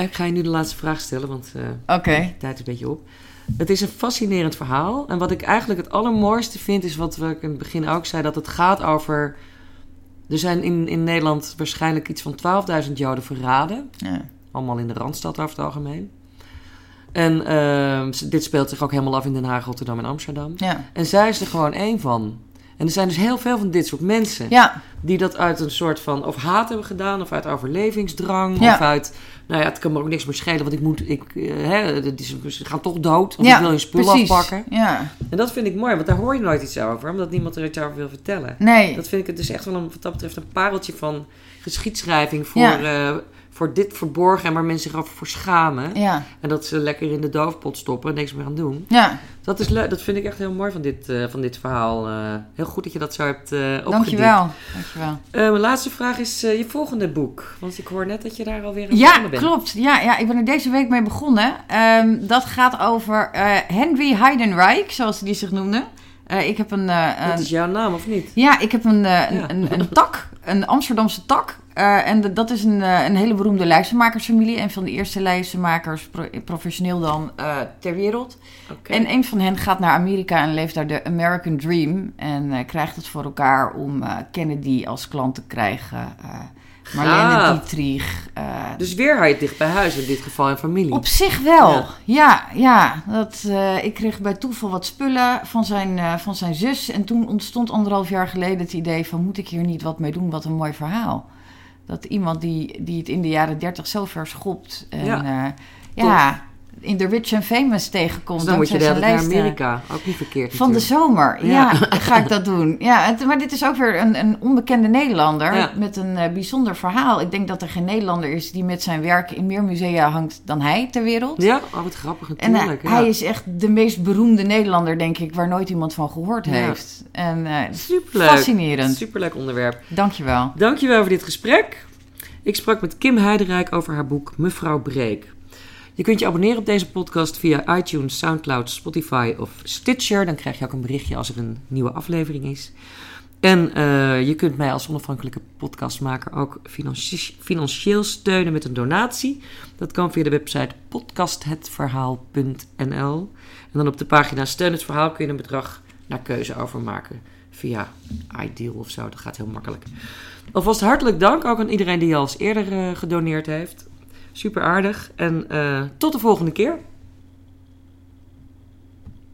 ik ga je nu de laatste vraag stellen, want eh, de tijd is een beetje op. Het is een fascinerend verhaal. En wat ik eigenlijk het allermooiste vind, is wat we in het begin ook zei: dat het gaat over. Er zijn in, in Nederland waarschijnlijk iets van 12.000 Joden verraden. Ja. Allemaal in de randstad over het algemeen. En ehm, dit speelt zich ook helemaal af in Den Haag, Rotterdam en Amsterdam. Ja. En zij is er gewoon één van. En er zijn dus heel veel van dit soort mensen. Ja. Die dat uit een soort van of haat hebben gedaan, of uit overlevingsdrang, Ja. of uit, nou ja, het kan me ook niks meer schelen, want ik moet, ik, eh, hè, ze gaan toch dood, of ja. ik wil je spullen precies. afpakken. Ja. En dat vind ik mooi, want daar hoor je nooit iets over, omdat niemand er iets over wil vertellen. Nee. Dat vind ik het dus echt wel een, wat dat betreft een pareltje van geschiedschrijving voor, Ja. Voor dit verborgen en waar mensen zich over voor schamen. Ja. En dat ze lekker in de doofpot stoppen en niks meer gaan doen. Ja. Dat, is leuk, dat vind ik echt heel mooi van dit, eh, van dit verhaal. Eh, heel goed dat je dat zo hebt eh opgediept. Dankjewel. Dankjewel. Uh, mijn laatste vraag is uh, je volgende boek. Want ik hoor net dat je daar alweer aan ja, begonnen bent. Klopt. Ja, ja, ik ben er deze week mee begonnen. Um, dat gaat over uh, Henry Heidenreich, zoals hij zich noemde. ik heb een, een... Dat is jouw naam, of niet? Ja, ik heb een, ja. een, een, een, tak, een Amsterdamse tak. En dat is een, een hele beroemde lijstenmakersfamilie. Een van de eerste lijstenmakers, pro professioneel dan, ter wereld. Okay. En een van hen gaat naar Amerika en leeft daar de American Dream. En krijgt het voor elkaar om Kennedy als klant te krijgen. Marlene ah. Dietrich. Uh, dus weer hij het dicht bij huis in dit geval en familie. Op zich wel, ja. Ja, ja dat, uh, ik kreeg bij toeval wat spullen van zijn, uh, van zijn zus. En toen ontstond anderhalf jaar geleden het idee van... moet ik hier niet wat mee doen? Wat een mooi verhaal. Dat iemand die, die het in de jaren dertig zo verschopt. En, ja, ja in The Rich and Famous tegenkomt. Dus dan moet je naar Amerika. Ook niet verkeerd. Van de zomer, ja, ga ik dat doen. Ja, het, maar dit is ook weer een, een onbekende Nederlander met een uh, bijzonder verhaal. Ik denk dat er geen Nederlander is die met zijn werk in meer musea hangt dan hij ter wereld. Ja, oh, wat grappig natuurlijk. En uh, hij is echt de meest beroemde Nederlander, denk ik, waar nooit iemand van gehoord heeft. En uh, Superleuk. fascinerend. Superleuk onderwerp. Dankjewel. Dankjewel voor dit gesprek. Ik sprak met Kim Heiderijk over haar boek Mevrouw Breek. Je kunt je abonneren op deze podcast via iTunes, Soundcloud, Spotify of Stitcher. Dan krijg je ook een berichtje als er een nieuwe aflevering is. En uh, je kunt mij als onafhankelijke podcastmaker ook financieel steunen met een donatie. Dat kan via de website podcasthetverhaal.nl. En dan op de pagina Steun het Verhaal kun je een bedrag naar keuze overmaken. Via iDeal of zo, dat gaat heel makkelijk. Alvast hartelijk dank ook aan iedereen die al eens eerder uh, gedoneerd heeft. Super aardig. En uh, tot de volgende keer.